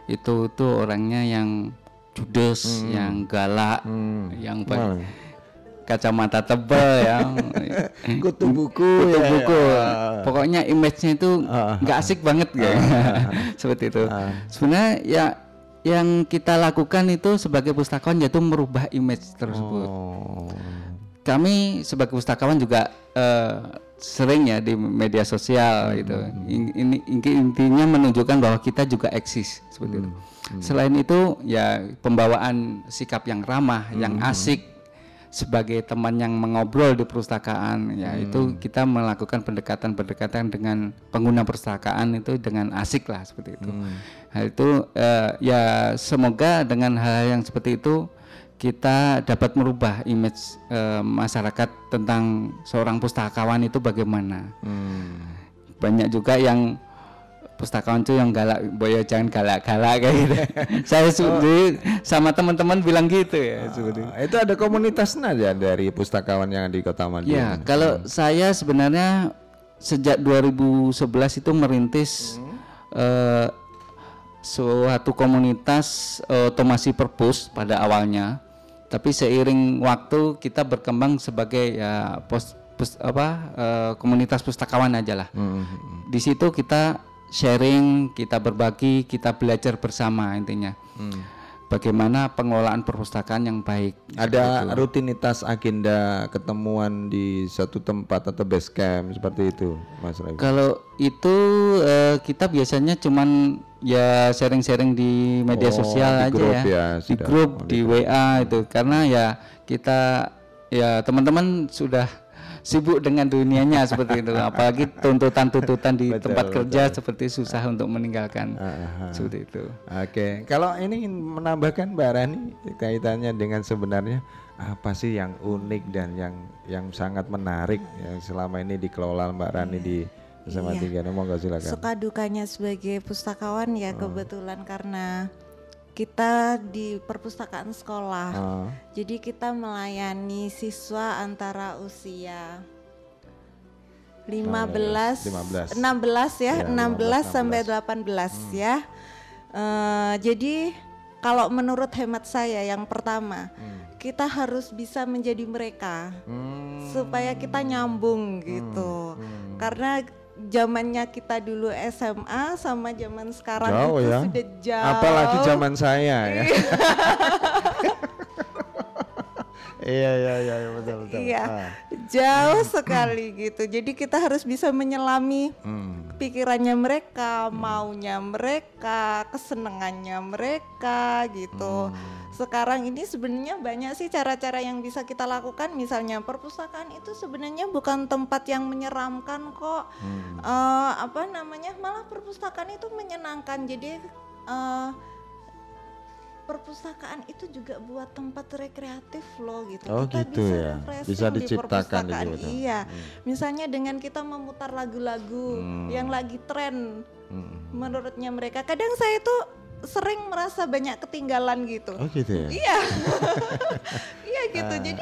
itu tuh orangnya yang judes, yang galak, yang ba- Mal. Kacamata tebal, *laughs* yang Kutu buku kutu ya, buku. ya. Pokoknya image-nya itu Ah, nggak asik banget ya, *laughs* seperti itu. Sebenarnya ya yang kita lakukan itu sebagai pustakawan yaitu merubah image tersebut Oh. kami sebagai pustakawan juga eh, sering ya di media sosial gitu. In- Ini inti- intinya menunjukkan bahwa kita juga eksis seperti itu. Selain itu ya pembawaan sikap yang ramah, yang asik sebagai teman yang mengobrol di perpustakaan ya itu kita melakukan pendekatan-pendekatan dengan pengguna perpustakaan itu dengan asik lah seperti itu. Hal itu eh, ya semoga dengan hal yang seperti itu kita dapat merubah image eh, masyarakat tentang seorang pustakawan itu bagaimana. Banyak juga yang pustakawan itu yang galak, boyo jangan galak-galak kayak gitu. *laughs* Saya sendiri sama teman-teman bilang gitu ya. seperti itu. Itu ada komunitasnya ya dari pustakawan yang di Kota Madiun. Ya, kalau saya sebenarnya sejak 2011 itu merintis eh, suatu komunitas eh, otomasi perpus pada awalnya. Tapi seiring waktu kita berkembang sebagai ya pos, pus- apa eh, komunitas pustakawan aja lah. Di situ kita sharing, kita berbagi, kita belajar bersama intinya. Bagaimana pengelolaan perpustakaan yang baik. Ada rutinitas agenda ketemuan di satu tempat atau base camp seperti itu, Mas Raif. Kalau itu eh, kita biasanya cuman ya sharing-sharing di media Oh, sosial di aja grup ya, ya, di sudah. grup, Oh, di WA itu karena ya kita ya teman-teman sudah sibuk dengan dunianya *laughs* seperti itu, apalagi tuntutan-tuntutan di Betul, tempat betul. kerja seperti susah untuk meninggalkan Ah, ah, ah. seperti itu. Oke, kalau ini ingin menambahkan Mbak Rani kaitannya dengan sebenarnya apa sih yang unik dan yang yang sangat menarik yang selama ini dikelola Mbak Rani di SMA Iya. 3 Monggo silakan. Suka dukanya sebagai pustakawan Oh. ya kebetulan karena kita di perpustakaan sekolah. Ah, Jadi kita melayani siswa antara usia 15, 15. 16 ya, Ya, 16 15, sampai 18 ya. Eh, jadi kalau menurut hemat saya yang pertama, kita harus bisa menjadi mereka Hmm. supaya kita nyambung gitu. Karena zamannya kita dulu SMA sama zaman sekarang Jauh itu ya. sudah jauh. Apalagi zaman saya ya. *laughs* *laughs* Iya iya iya iya, betul betul. Iya, Ah. jauh sekali gitu. Jadi kita harus bisa menyelami Hmm. pikirannya mereka, maunya mereka, kesenangannya mereka gitu. Sekarang ini sebenarnya banyak sih cara-cara yang bisa kita lakukan. Misalnya perpustakaan itu sebenarnya bukan tempat yang menyeramkan kok. Eh, apa namanya? Malah perpustakaan itu menyenangkan. Jadi eh, perpustakaan itu juga buat tempat rekreatif loh gitu. Oh, kita gitu bisa ya. Bisa di diciptakan perpustakaan. gitu. Iya. Misalnya dengan kita memutar lagu-lagu yang lagi tren Hmm. menurutnya mereka. Kadang saya tuh sering merasa banyak ketinggalan gitu. Oh gitu ya. Iya. *laughs* iya gitu. Ah, Jadi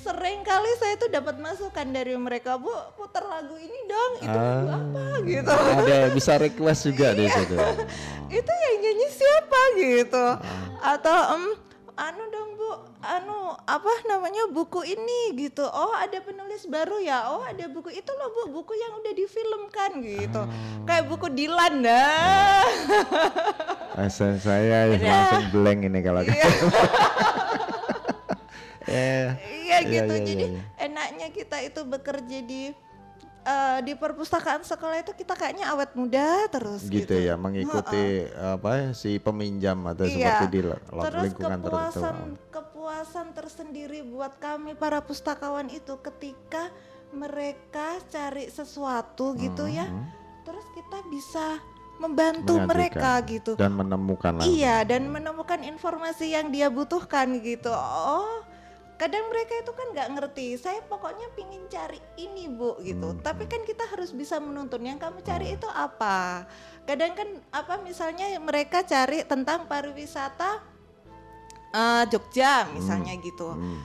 sering kali saya tuh dapat masukan dari mereka, "Bu, putar lagu ini dong." Itu lagu Ah. apa gitu. Ada bisa request juga *laughs* di situ. *laughs* itu yang nyanyi siapa gitu Ah. atau em anu dong bu anu apa namanya buku ini gitu oh ada penulis baru ya oh ada buku itu loh bu buku yang udah difilmkan gitu Ah. kayak buku Dilan dah Asa saya ya Iya. langsung blank ini kalau Eh, *laughs* iya Iya, gitu iya, jadi iya, enaknya kita itu bekerja di eh, di perpustakaan sekolah itu kita kayaknya awet muda terus gitu gitu, ya mengikuti apa ya, si peminjam atau Iya. seperti di Terus lingkungan tertentu. kepuasan kepuasan tersendiri buat kami para pustakawan itu ketika mereka cari sesuatu gitu ya. Hmm, Terus kita bisa membantu Mengajukan. mereka gitu. dan menemukan. Iya, dan menemukan informasi yang dia butuhkan gitu. Oh, kadang mereka itu kan nggak ngerti. Saya pokoknya pingin cari ini bu gitu. Hmm. Tapi kan kita harus bisa menuntun. Yang kamu cari itu apa? Kadang kan apa misalnya mereka cari tentang pariwisata eh, Jogja misalnya gitu. Hmm.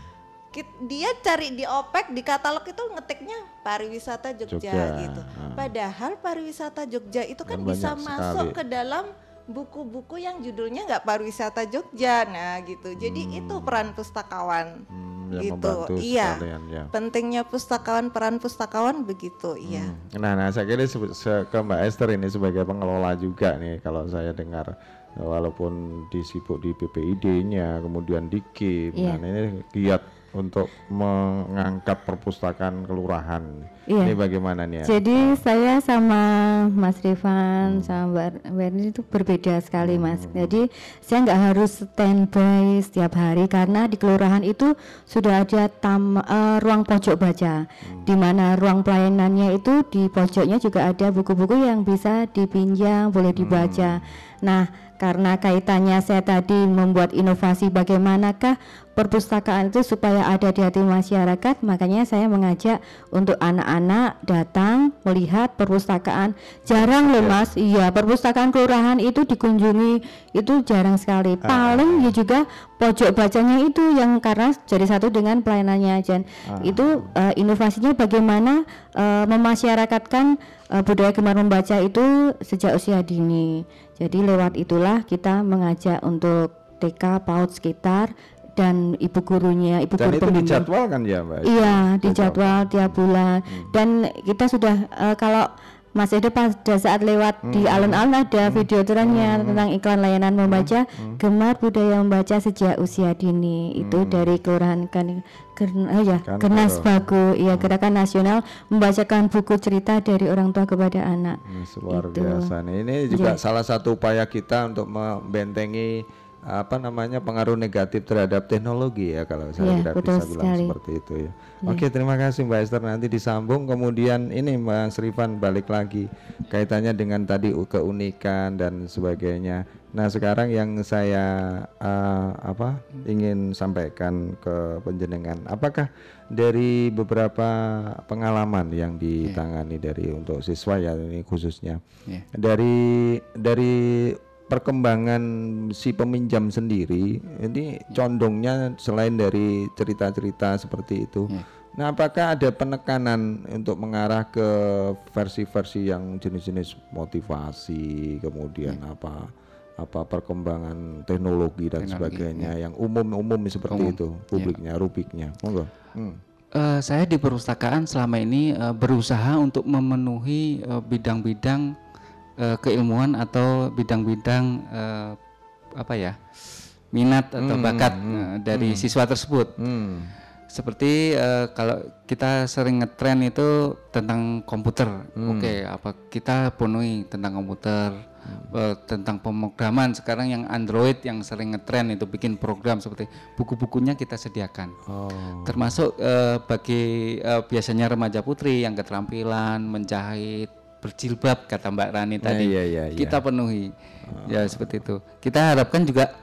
Dia cari di OPEC di katalog itu ngetiknya pariwisata Jogja, Jogja, gitu. ah. Padahal pariwisata Jogja itu kan Dan bisa masuk sekali. ke dalam buku-buku yang judulnya nggak pariwisata Jogja. Nah, gitu. Jadi itu peran pustakawan. Hmm, gitu. Iya. sekalian ya. Pentingnya pustakawan, peran pustakawan begitu, iya. Hmm. Nah, nah saya kira se- se- ke Mbak Esther ini sebagai pengelola juga nih kalau saya dengar walaupun disibuk di BPID-nya, kemudian di KIM, Iya. nah ini giat untuk mengangkat perpustakaan kelurahan. Iya. Ini bagaimana nih ya? Jadi saya sama Mas Rifan sama Mbak Werni itu berbeda sekali Mas. Jadi saya nggak harus standby setiap hari karena di kelurahan itu sudah ada tam, eh, ruang pojok baca, di mana ruang pelayanannya itu di pojoknya juga ada buku-buku yang bisa dipinjam, boleh dibaca. Nah, karena kaitannya saya tadi membuat inovasi bagaimanakah perpustakaan itu supaya ada di hati masyarakat, makanya saya mengajak untuk anak-anak datang melihat perpustakaan. Jarang loh Mas, iya perpustakaan kelurahan itu dikunjungi itu jarang sekali. Paling ya juga pojok bacanya itu yang karena jadi satu dengan pelayanannya dan itu eh, inovasinya bagaimana eh, memasyarakatkan eh, budaya gemar membaca itu sejak usia dini. Jadi lewat itulah kita mengajak untuk TK PAUD sekitar dan ibu gurunya, ibu Dan guru itu pembimbing. dijadwalkan ya, Mbak? Iya, dijadwal tiap bulan. Dan kita sudah eh, kalau Mas Edo pada saat lewat di alun-alun ada video trennya tentang iklan layanan membaca gemar budaya membaca sejak usia dini. Itu dari kelurahan kan oh ya Kan kalau- Bagu. Ya gerakan nasional membacakan buku cerita dari orang tua kepada anak. Ini luar Itu. biasa nih. Ini juga Iya. salah satu upaya kita untuk membentengi apa namanya pengaruh negatif terhadap teknologi ya kalau saya Iya, tidak bisa bilang sekali. Iya. seperti itu ya. Oke, terima kasih Mbak Esther nanti disambung kemudian ini Mbak Srifan balik lagi kaitannya dengan tadi keunikan dan sebagainya. Nah, sekarang yang saya eh, apa ingin sampaikan ke penjenengan apakah dari beberapa pengalaman yang ditangani dari untuk siswa ya ini khususnya Iya. dari dari perkembangan si peminjam sendiri ini condongnya selain dari cerita-cerita seperti itu. Nah, apakah ada penekanan untuk mengarah ke versi-versi yang jenis-jenis motivasi, kemudian apa apa perkembangan teknologi dan sebagainya yang umum-umum seperti itu publiknya, rubiknya. Monggo. Hmm. Eh, saya di perpustakaan selama ini eh, berusaha untuk memenuhi eh, bidang-bidang eh, keilmuan atau bidang-bidang eh, apa ya minat atau bakat eh, dari siswa tersebut. Hmm. Seperti eh, kalau kita sering ngetren itu tentang komputer, oke apa kita penuhi tentang komputer, eh, tentang pemrograman. Sekarang yang Android yang sering ngetren itu bikin program seperti buku-bukunya kita sediakan. Oh. termasuk eh, bagi eh, biasanya remaja putri yang keterampilan menjahit berjilbab kata Mbak Rani tadi. iya, iya, iya. kita penuhi. Ya seperti itu. Kita harapkan juga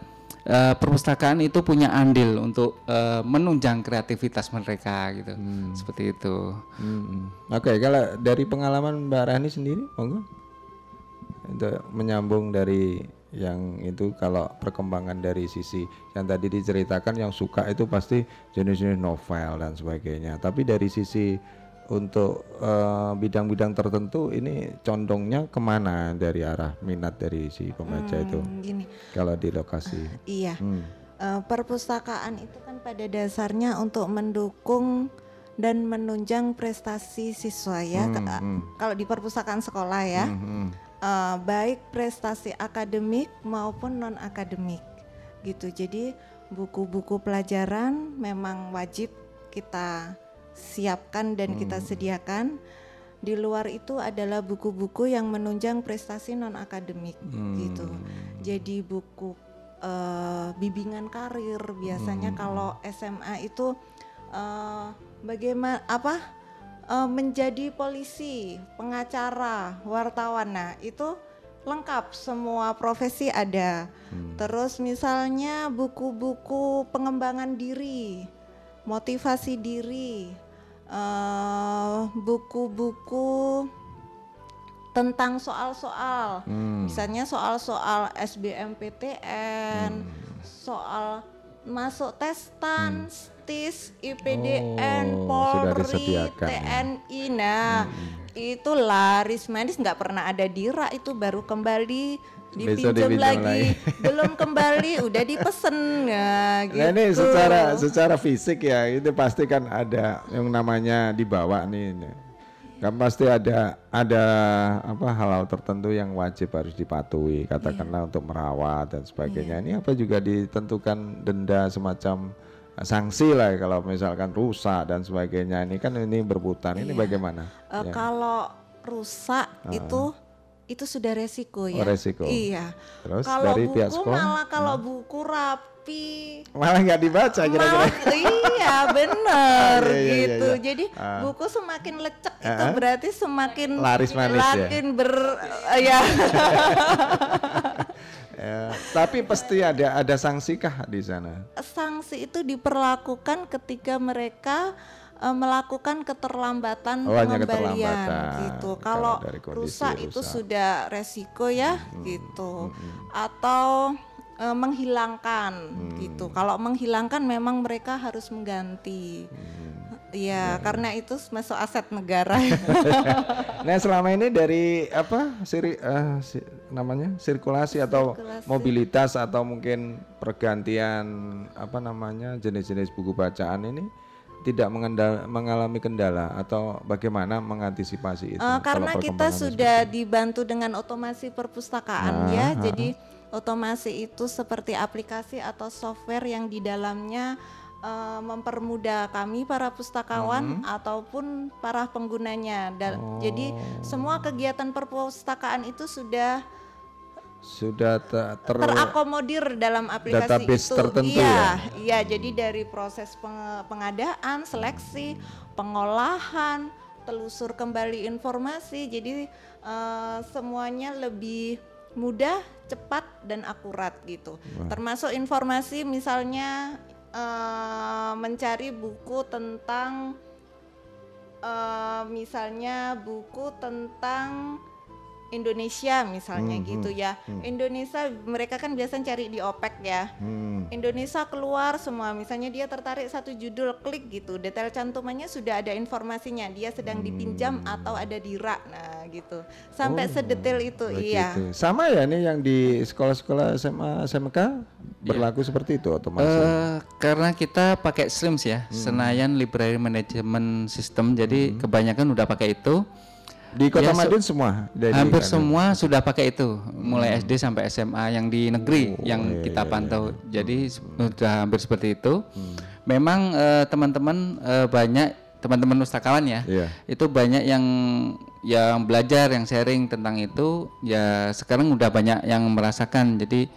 eh, perpustakaan itu punya andil untuk eh, menunjang kreativitas mereka gitu. Seperti itu. Hmm. Oke, kalau dari pengalaman Mbak Rani sendiri, monggo. Untuk menyambung dari yang itu kalau perkembangan dari sisi yang tadi diceritakan yang suka itu pasti jenis-jenis novel dan sebagainya. Tapi dari sisi untuk eh, bidang-bidang tertentu ini condongnya ke mana dari arah minat dari si pembaca itu Hmm, gini, kalau di lokasi. iya. Hmm. Eh, perpustakaan itu kan pada dasarnya untuk mendukung dan menunjang prestasi siswa ya. Ke- Kalau di perpustakaan sekolah ya, Hmm. eh, baik prestasi akademik maupun non akademik gitu. Jadi buku-buku pelajaran memang wajib kita siapkan dan kita sediakan. Di luar itu adalah buku-buku yang menunjang prestasi non akademik gitu. Jadi buku eh, bimbingan karir biasanya kalau SMA itu eh, bagaimana apa eh, menjadi polisi, pengacara, wartawan. Nah, itu lengkap semua profesi ada. Terus misalnya buku-buku pengembangan diri, motivasi diri, eh, buku-buku tentang soal-soal, misalnya soal-soal SBMPTN, soal masuk tes TAN, STIS, IPDN, Oh, Polri, ya. TNI. Nah, itu laris manis nggak pernah ada dira itu baru kembali dipinjam dipinjam lagi. lagi. *laughs* belum kembali udah dipesen ya gitu. Nah ini secara secara fisik ya itu pasti kan ada yang namanya dibawa nih. Kan pasti ada ada apa hal-hal tertentu yang wajib harus dipatuhi katakanlah untuk merawat dan sebagainya. Ini apa juga ditentukan denda semacam eh, sanksi lah kalau misalkan rusak dan sebagainya. Ini kan ini berputar. Ini bagaimana? Eh, Ya. Kalau rusak itu itu sudah resiko Oh, ya. resiko. Iya. Terus kalau dari buku pihak sekolah? Malah kalau buku rapi Malah nggak dibaca kira-kira. iya bener *laughs* Iya, iya, iya, gitu. iya. Jadi Ah. buku semakin lecek itu berarti semakin Laris manis ya? makin ber ya. *laughs* Ya, tapi pasti ada ada sanksi kah di sana? Sanksi itu diperlakukan ketika mereka eh, melakukan keterlambatan Oh, pengembalian keterlambatan. gitu. Kalau kondisi rusak itu rusak. sudah resiko ya gitu. Atau eh, menghilangkan Hmm. gitu. Kalau menghilangkan memang mereka harus mengganti. Hmm. Iya, karena itu masuk aset negara. *laughs* Nah selama ini dari apa siri, eh, si- namanya sirkulasi atau Sirkulasi. mobilitas atau mungkin pergantian apa namanya jenis-jenis buku bacaan ini tidak mengalami kendala atau bagaimana mengantisipasi itu? Kalau karena kita sudah dibantu dengan otomasi perpustakaan Ah, ya. ah, Jadi otomasi itu seperti aplikasi atau software yang di dalamnya eh, mempermudah kami para pustakawan ataupun para penggunanya. Dan jadi semua kegiatan perpustakaan itu sudah sudah te- ter, terakomodir dalam aplikasi Database itu. tertentu iya, ya? iya. Jadi dari proses peng- pengadaan, seleksi, pengolahan, telusur kembali informasi. Jadi eh, semuanya lebih mudah, cepat dan akurat gitu. Termasuk informasi misalnya eh, mencari buku tentang eh, misalnya buku tentang Indonesia misalnya Hmm, gitu ya. Indonesia mereka kan biasanya cari di OPEC ya. Hmm. Indonesia keluar semua misalnya dia tertarik satu judul klik gitu detail cantumannya sudah ada informasinya dia sedang dipinjam atau ada di rak nah gitu sampai sedetail itu iya Begitu. Sama ya nih yang di sekolah-sekolah SMA SMK berlaku seperti itu otomatis. Eh, karena kita pakai SLIMS ya, Senayan Library Management System. Jadi kebanyakan udah pakai itu. Di Kota ya, Madiun semua dari Hampir semua sudah pakai itu, mulai SD sampai SMA yang di negeri yang kita pantau. Jadi sudah hampir seperti itu. Memang eh, teman-teman eh, banyak teman-teman pustakawan ya, Iya. itu banyak yang yang belajar, yang sharing tentang itu. Ya sekarang udah banyak yang merasakan. Jadi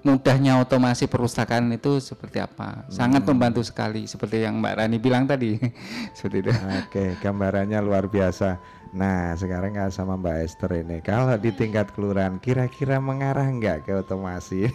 mudahnya otomasi perpustakaan itu seperti apa? Sangat membantu sekali, seperti yang Mbak Rani bilang tadi, *laughs* seperti itu. Oke, gambarannya luar biasa. Nah, sekarang nggak sama Mbak Esther ini. Kalau di tingkat kelurahan, kira-kira mengarah nggak ke otomasi?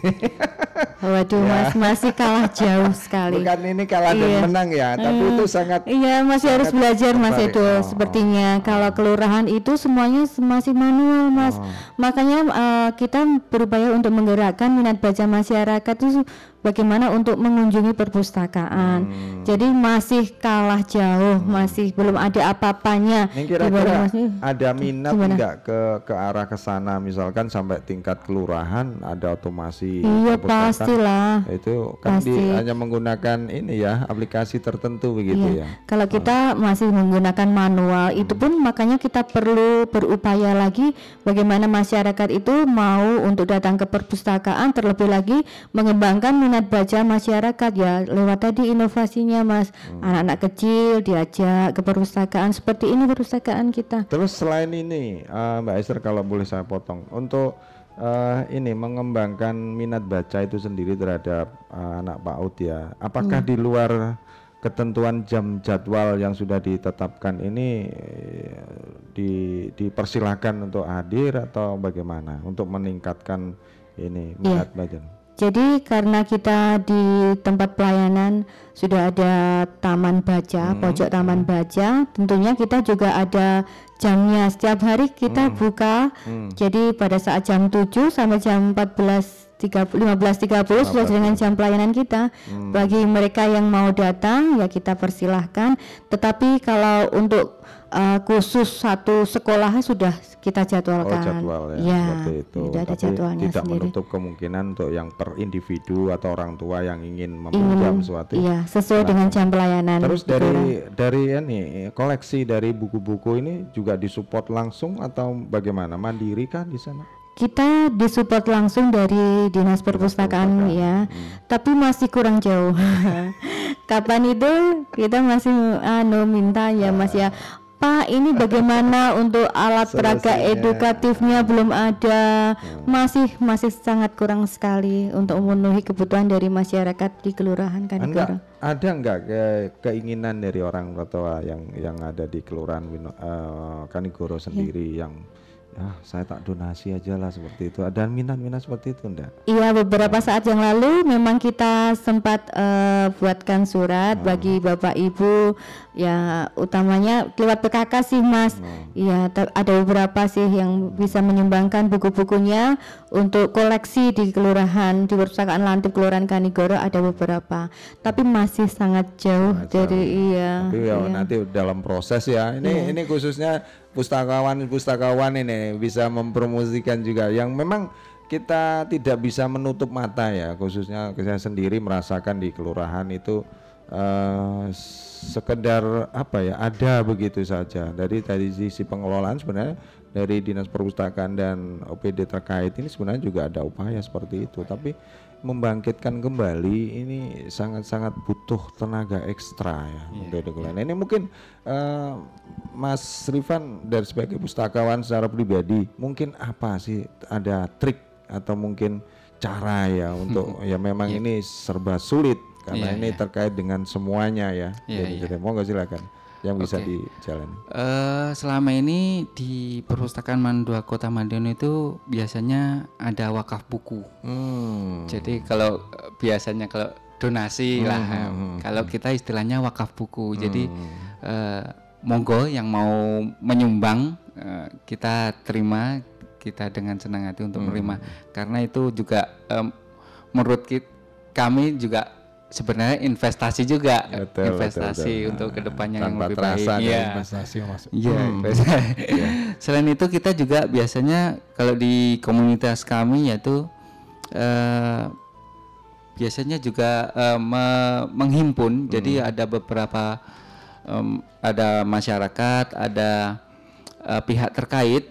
*laughs* Waduh, Mas masih kalah jauh sekali. Bukan ini kalah dan Iya. menang ya, tapi itu sangat Iya, masih harus belajar Mas. Edo. Oh, Sepertinya kalau kelurahan itu semuanya masih manual, Mas. Oh. Makanya eh, kita berupaya untuk menggerakkan minat baca masyarakat itu bagaimana untuk mengunjungi perpustakaan. Hmm. Jadi masih kalah jauh, masih belum ada apa-apanya. Kira-kira Mas- ada minat Gimana? nggak ke ke arah ke sana misalkan sampai tingkat kelurahan ada otomasi Iya, pastilah. itu kan di, Pasti. hanya menggunakan ini ya aplikasi tertentu begitu ya Kalau kita masih menggunakan manual, itu pun makanya kita perlu berupaya lagi bagaimana masyarakat itu mau untuk datang ke perpustakaan, terlebih lagi mengembangkan minat baca masyarakat ya lewat tadi inovasinya, Mas. Anak-anak kecil diajak ke perpustakaan seperti ini perpustakaan kita. terus selain ini eh, Mbak Esther kalau boleh saya potong untuk eh, ini mengembangkan minat baca itu sendiri terhadap eh, anak PAUD ya apakah Hmm. di luar ketentuan jam jadwal yang sudah ditetapkan ini di dipersilakan untuk hadir atau bagaimana untuk meningkatkan ini minat baca. Jadi karena kita di tempat pelayanan sudah ada taman baca, pojok taman baca, tentunya kita juga ada jamnya. Setiap hari kita buka. Jadi pada saat jam 7 sampai jam 14 15.30 sudah dengan jam pelayanan kita. Bagi mereka yang mau datang ya kita persilahkan. Tetapi kalau untuk uh, khusus satu sekolah sudah kita Oh jadwalkan. jadwal ya, Ya, seperti itu. sudah ada Tapi jadwalnya tidak sendiri. menutup kemungkinan untuk yang per individu atau orang tua yang ingin meminjam mem- sesuatu. Iya, sesuai dengan jam pelayanan. Terus gitu, dari dari ini koleksi dari buku-buku ini juga disupport langsung atau bagaimana? Mandiri kan di sana? kita disupport langsung dari dinas perpustakaan ya, tapi masih kurang jauh. *laughs* Kapan itu kita masih anu minta ya Mas ya. Pak ini bagaimana untuk alat peraga Solusinya. edukatifnya belum ada masih masih sangat kurang sekali untuk memenuhi kebutuhan dari masyarakat di kelurahan Enggak, Kanigoro. ada enggak ke- keinginan dari orang tua yang yang ada di kelurahan Wino, eh, Kanigoro sendiri yang ah saya tak donasi aja lah seperti itu. Ada minat-minat seperti itu enggak? Iya beberapa saat yang lalu memang kita sempat eh, buatkan surat bagi bapak ibu ya utamanya lewat PKK sih mas Iya ta- ada beberapa sih yang bisa menyumbangkan buku-bukunya untuk koleksi di kelurahan di perpustakaan Lantip Kelurahan Kanigoro ada beberapa tapi masih sangat jauh dari iya Tapi ya iya. nanti dalam proses ya. Ini ini khususnya pustakawan-pustakawan ini bisa mempromosikan juga yang memang kita tidak bisa menutup mata ya khususnya saya sendiri merasakan di kelurahan itu eh, sekedar apa ya ada begitu saja dari dari sisi pengelolaan sebenarnya dari dinas perpustakaan dan OPD terkait ini sebenarnya juga ada upaya seperti itu tapi membangkitkan kembali ini sangat-sangat butuh tenaga ekstra ya untuk dikelola. Ini mungkin eh, Mas Rifan dari sebagai pustakawan secara pribadi mungkin apa sih ada trik atau mungkin cara ya *laughs* untuk ya memang ini serba sulit karena Iya, ini terkait dengan semuanya ya. Iya, Jadi iya. jadi monggo silakan yang bisa Oke. dijalani. Eh, selama ini di perpustakaan Mandua Kota Madiun itu biasanya ada wakaf buku. Hmm. Jadi kalau eh, biasanya kalau donasi lah, kalau kita istilahnya wakaf buku. Jadi eh, monggo yang mau menyumbang eh, kita terima, kita dengan senang hati untuk menerima. Karena itu juga em, menurut kit- kami juga sebenarnya investasi juga, Betul, betul, investasi betul. untuk ke depannya yang Tanpa lebih terasa baik. Iya. investasi yang masuk. Iya. *laughs* Selain itu kita juga biasanya kalau di komunitas kami yaitu eh, biasanya juga eh, me- menghimpun. Jadi ada beberapa em, ada masyarakat, ada eh, pihak terkait,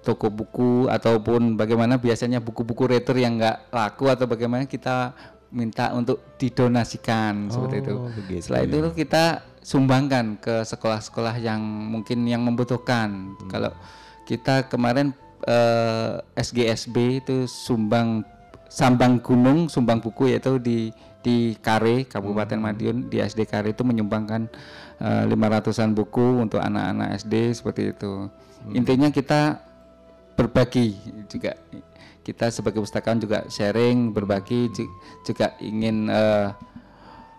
toko buku ataupun bagaimana biasanya buku-buku retur yang nggak laku atau bagaimana kita minta untuk didonasikan seperti itu. Oh, begitu Setelah itu kita sumbangkan ke sekolah-sekolah yang mungkin yang membutuhkan. Kalau kita kemarin eh, SGSB itu sumbang sambang gunung, sumbang buku yaitu di di Kare Kabupaten Madiun di SD Kare itu menyumbangkan lima ratusan buku untuk anak-anak SD seperti itu. Intinya kita berbagi juga kita sebagai pustakawan juga sharing berbagi ju- juga ingin eh,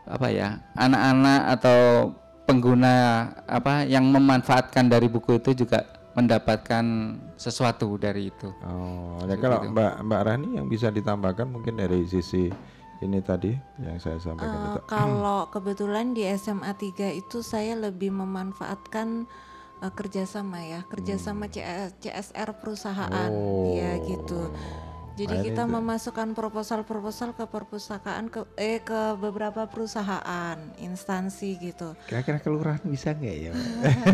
apa ya anak-anak atau pengguna apa yang memanfaatkan dari buku itu juga mendapatkan sesuatu dari itu. Oh, ya kalau Mbak Mbak Rani yang bisa ditambahkan mungkin dari sisi ini tadi yang saya sampaikan Eh, itu. kalau kebetulan di SMA 3 itu saya lebih memanfaatkan eh, kerjasama ya, kerjasama CS CSR perusahaan, ya gitu. Jadi Nah, kita memasukkan proposal-proposal ke perpustakaan ke eh ke beberapa perusahaan, instansi gitu. Kira-kira kelurahan bisa nggak ya?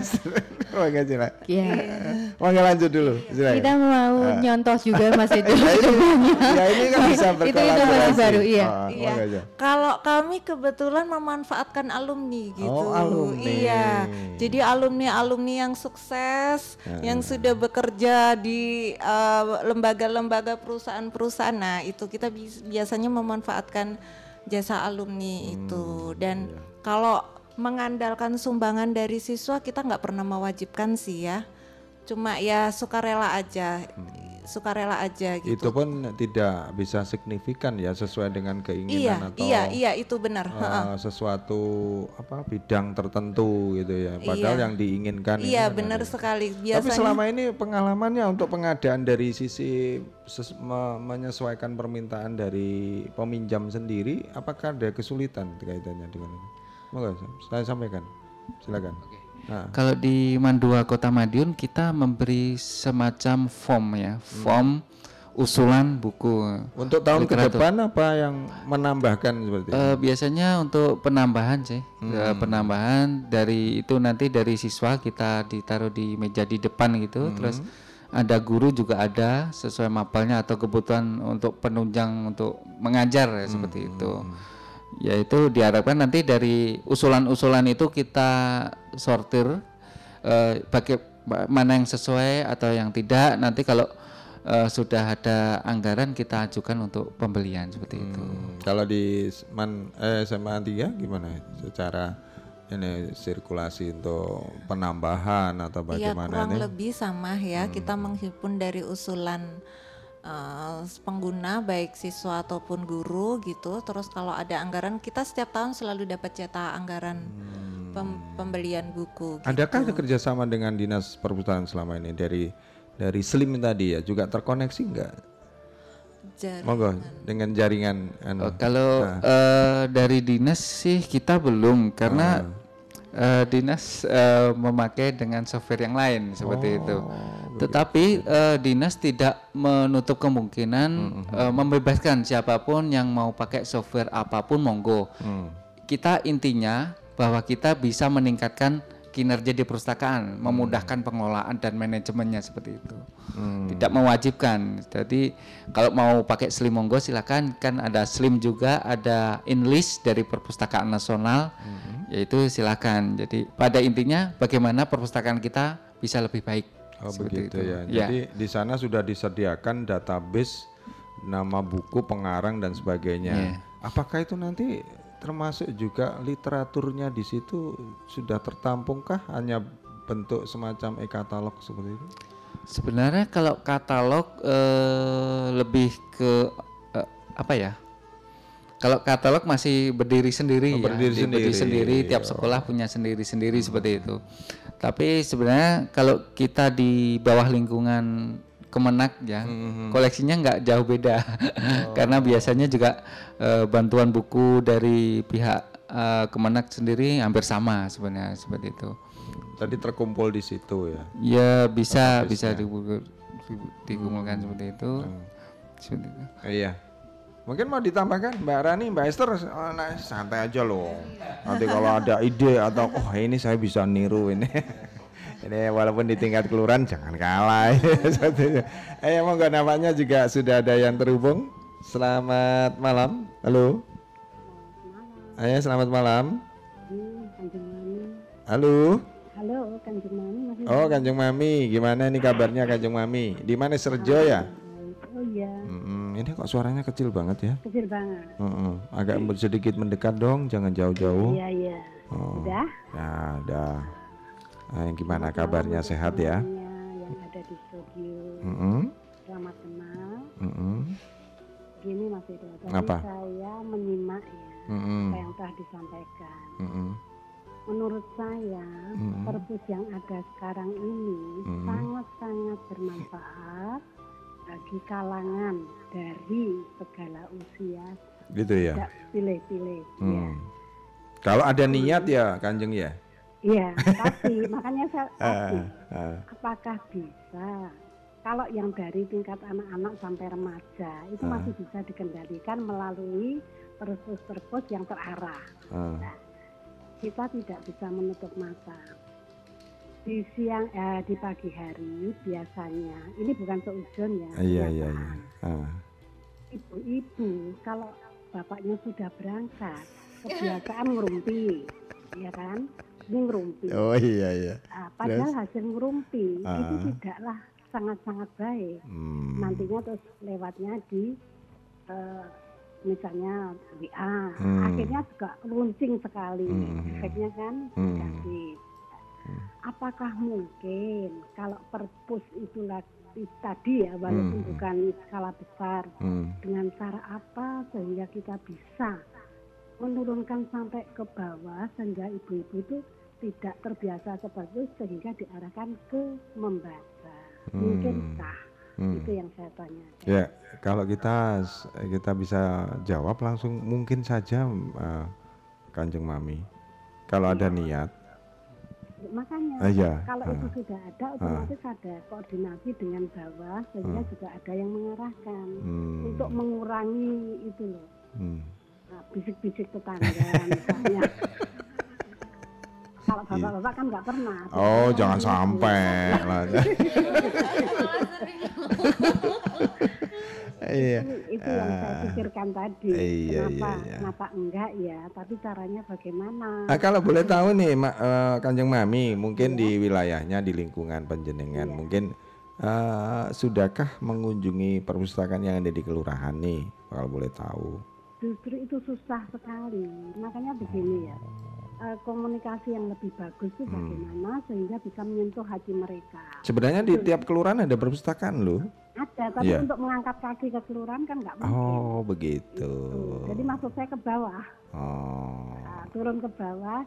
*laughs* Mangga silakan. Ya. Mangga lanjut dulu. Silakan. Kita mau nyontos juga Mas *laughs* itu. ya ini kan bisa Itu berkolaborasi. inovasi baru, iya. Oh, Iya. Kalau kami kebetulan memanfaatkan alumni gitu. Oh, alumni. Iya. Jadi alumni-alumni yang sukses, yang sudah bekerja di eh, lembaga-lembaga perusahaan-perusahaan. Nah, itu kita biasanya memanfaatkan jasa alumni itu dan Kalau mengandalkan sumbangan dari siswa kita nggak pernah mewajibkan sih ya. Cuma ya sukarela aja, sukarela aja gitu. Itu pun tidak bisa signifikan ya sesuai dengan keinginan iya, atau iya, iya itu benar. eh, sesuatu apa bidang tertentu gitu ya. Padahal Iya. yang diinginkan Iya kan benar ada. sekali. Tapi Biasanya selama ini pengalamannya untuk pengadaan dari sisi ses- me- menyesuaikan permintaan dari peminjam sendiri, apakah ada kesulitan kaitannya dengan ini? Moga saya sampaikan, silakan. Nah, Kalau di Mandua Kota Madiun kita memberi semacam form ya, form usulan buku. untuk tahun ke depan apa yang menambahkan seperti itu? Eh, biasanya untuk penambahan sih, Eh, penambahan dari itu nanti dari siswa kita ditaruh di meja di depan gitu, terus ada guru juga ada sesuai mapelnya atau kebutuhan untuk penunjang untuk mengajar ya, seperti itu. Yaitu diharapkan nanti dari usulan-usulan itu kita sortir eh, bagai ba- mana yang sesuai atau yang tidak. Nanti kalau eh, sudah ada anggaran kita ajukan untuk pembelian seperti itu. Hmm, kalau di Man, eh, SMA 3 gimana secara ini sirkulasi untuk penambahan atau Iya bagaimana kurang ini? lebih sama ya. Kita menghimpun dari usulan eh, pengguna baik siswa ataupun guru gitu. Terus kalau ada anggaran kita setiap tahun selalu dapat cetak anggaran pem- pembelian buku. Gitu. Adakah kerjasama dengan dinas perpustakaan selama ini dari dari Slim tadi ya juga terkoneksi enggak? Monggo dengan jaringan anu. Oh, kalau eh, dari dinas sih kita belum karena eh, dinas eh, memakai dengan software yang lain seperti itu. Tetapi eh, dinas tidak menutup kemungkinan eh, membebaskan siapa pun yang mau pakai software apa pun monggo. Kita intinya bahwa kita bisa meningkatkan kinerja di perpustakaan, memudahkan pengelolaan dan manajemennya seperti itu. Tidak mewajibkan. Jadi kalau mau pakai Slim monggo silakan kan ada Slim juga, ada Enlist dari Perpustakaan Nasional. Yaitu silakan. Jadi pada intinya bagaimana perpustakaan kita bisa lebih baik. Oh Seperti begitu itu. ya. Ya. Jadi di sana sudah disediakan database nama buku, pengarang dan sebagainya. Iya. Apakah itu nanti termasuk juga literaturnya di situ sudah tertampungkah hanya bentuk semacam e-katalog seperti itu? Sebenarnya kalau katalog eh, lebih ke eh, apa ya? Kalau katalog masih berdiri sendiri Oh, ya, berdiri di- sendiri. sendiri, tiap sekolah punya sendiri-sendiri seperti itu. Tapi sebenarnya kalau kita di bawah lingkungan Kemenak ya, koleksinya nggak jauh beda, *laughs* karena biasanya juga eh, bantuan buku dari pihak eh, Kemenak sendiri hampir sama sebenarnya seperti itu. Tadi terkumpul di situ ya. Ya bisa bisa dikumpul- dikumpulkan seperti itu. Seperti itu. Iya. Mungkin mau ditambahkan Mbak Rani, Mbak Esther, oh, nah, santai aja loh. Nanti kalau ada ide atau oh ini saya bisa niru ini. *laughs* ini walaupun di tingkat kelurahan jangan kalah. *laughs* eh monggo namanya juga sudah ada yang terhubung. Selamat malam. Halo. Ayo selamat malam. Halo. Halo, Kanjeng Mami Oh Kanjeng Mami, gimana nih kabarnya Kanjeng Mami? Di mana Serjo ya? Oh iya, Mm-mm, ini kok suaranya kecil banget ya? kecil banget. Mm-mm, Agak sedikit mendekat dong, jangan jauh-jauh. Iya, iya. Oh. Udah? Ya, udah. Nah, gimana kabarnya sehat ya? Yang ada di studio. Mm-mm, Selamat kenal. mm-mm, Gini Mas Edo, tadi Apa? saya menyimak ya mm-mm, apa yang telah disampaikan. mm-mm. Menurut saya, Mm-mm. perpus yang ada sekarang ini sangat-sangat bermanfaat bagi kalangan dari segala usia, Gitu ya. tidak pilih-pilih. Ya. Hmm. Kalau ada niat ya, Kanjeng ya. Iya, tapi makanya saya *laughs* Ah, ah. apakah bisa kalau yang dari tingkat anak-anak sampai remaja itu Ah. masih bisa dikendalikan melalui perpus-perpus yang terarah. ah. Kita tidak bisa menutup mata. Di siang, eh, di pagi hari biasanya, ini bukan seujun ya. Iya, iya, iya. Ah. Ibu-ibu kalau bapaknya sudah berangkat, kebiasaan ngerumpi, ya kan? Ini ngerumpi. Oh iya, iya. Ah, padahal hasil ngerumpi itu Ah. tidaklah sangat-sangat baik. Hmm. Nantinya terus lewatnya di eh, misalnya WA, Hmm. akhirnya juga runcing sekali, Hmm. efeknya kan Hmm. negatif. Apakah mungkin kalau perpus itu tadi ya, walaupun Hmm. bukan skala besar, Hmm. dengan cara apa sehingga kita bisa menurunkan sampai ke bawah sehingga ibu-ibu itu tidak terbiasa seperti itu sehingga diarahkan ke membaca. Hmm. Mungkinkah? Hmm. Itu yang saya tanya. Ya, kalau kita kita bisa jawab langsung mungkin saja eh, Kanjeng Mami. Kalau ada niat, Makanya Ah, iya. kalau Ah. itu sudah ada otomatis ada koordinasi dengan bawah sehingga juga ada yang mengarahkan hmm, untuk mengurangi itu loh hmm. Nah, bisik-bisik tetangga misalnya. *laughs* Kalau bapak-bapak kan nggak pernah. Oh, jangan sampai lah. Iya. *laughs* itu yang saya pikirkan tadi. iya, kenapa, iya, iya. kenapa enggak ya? Tapi caranya bagaimana? Ah, kalau boleh tahu nih, Ma, eh, Kanjeng Mami, mungkin di wilayahnya di lingkungan penjenengan, mungkin eh, sudahkah mengunjungi perpustakaan yang ada di kelurahan nih? Kalau boleh tahu. Justru itu susah sekali. Makanya begini ya. eh, komunikasi yang lebih bagus itu Hmm. bagaimana sehingga bisa menyentuh hati mereka. Sebenarnya di tiap kelurahan ada perpustakaan loh. Ada, tapi Iya. untuk mengangkat kaki ke kelurahan kan nggak mungkin. Oh, begitu. Tuh. Jadi maksud saya ke bawah, Oh. Nah, turun ke bawah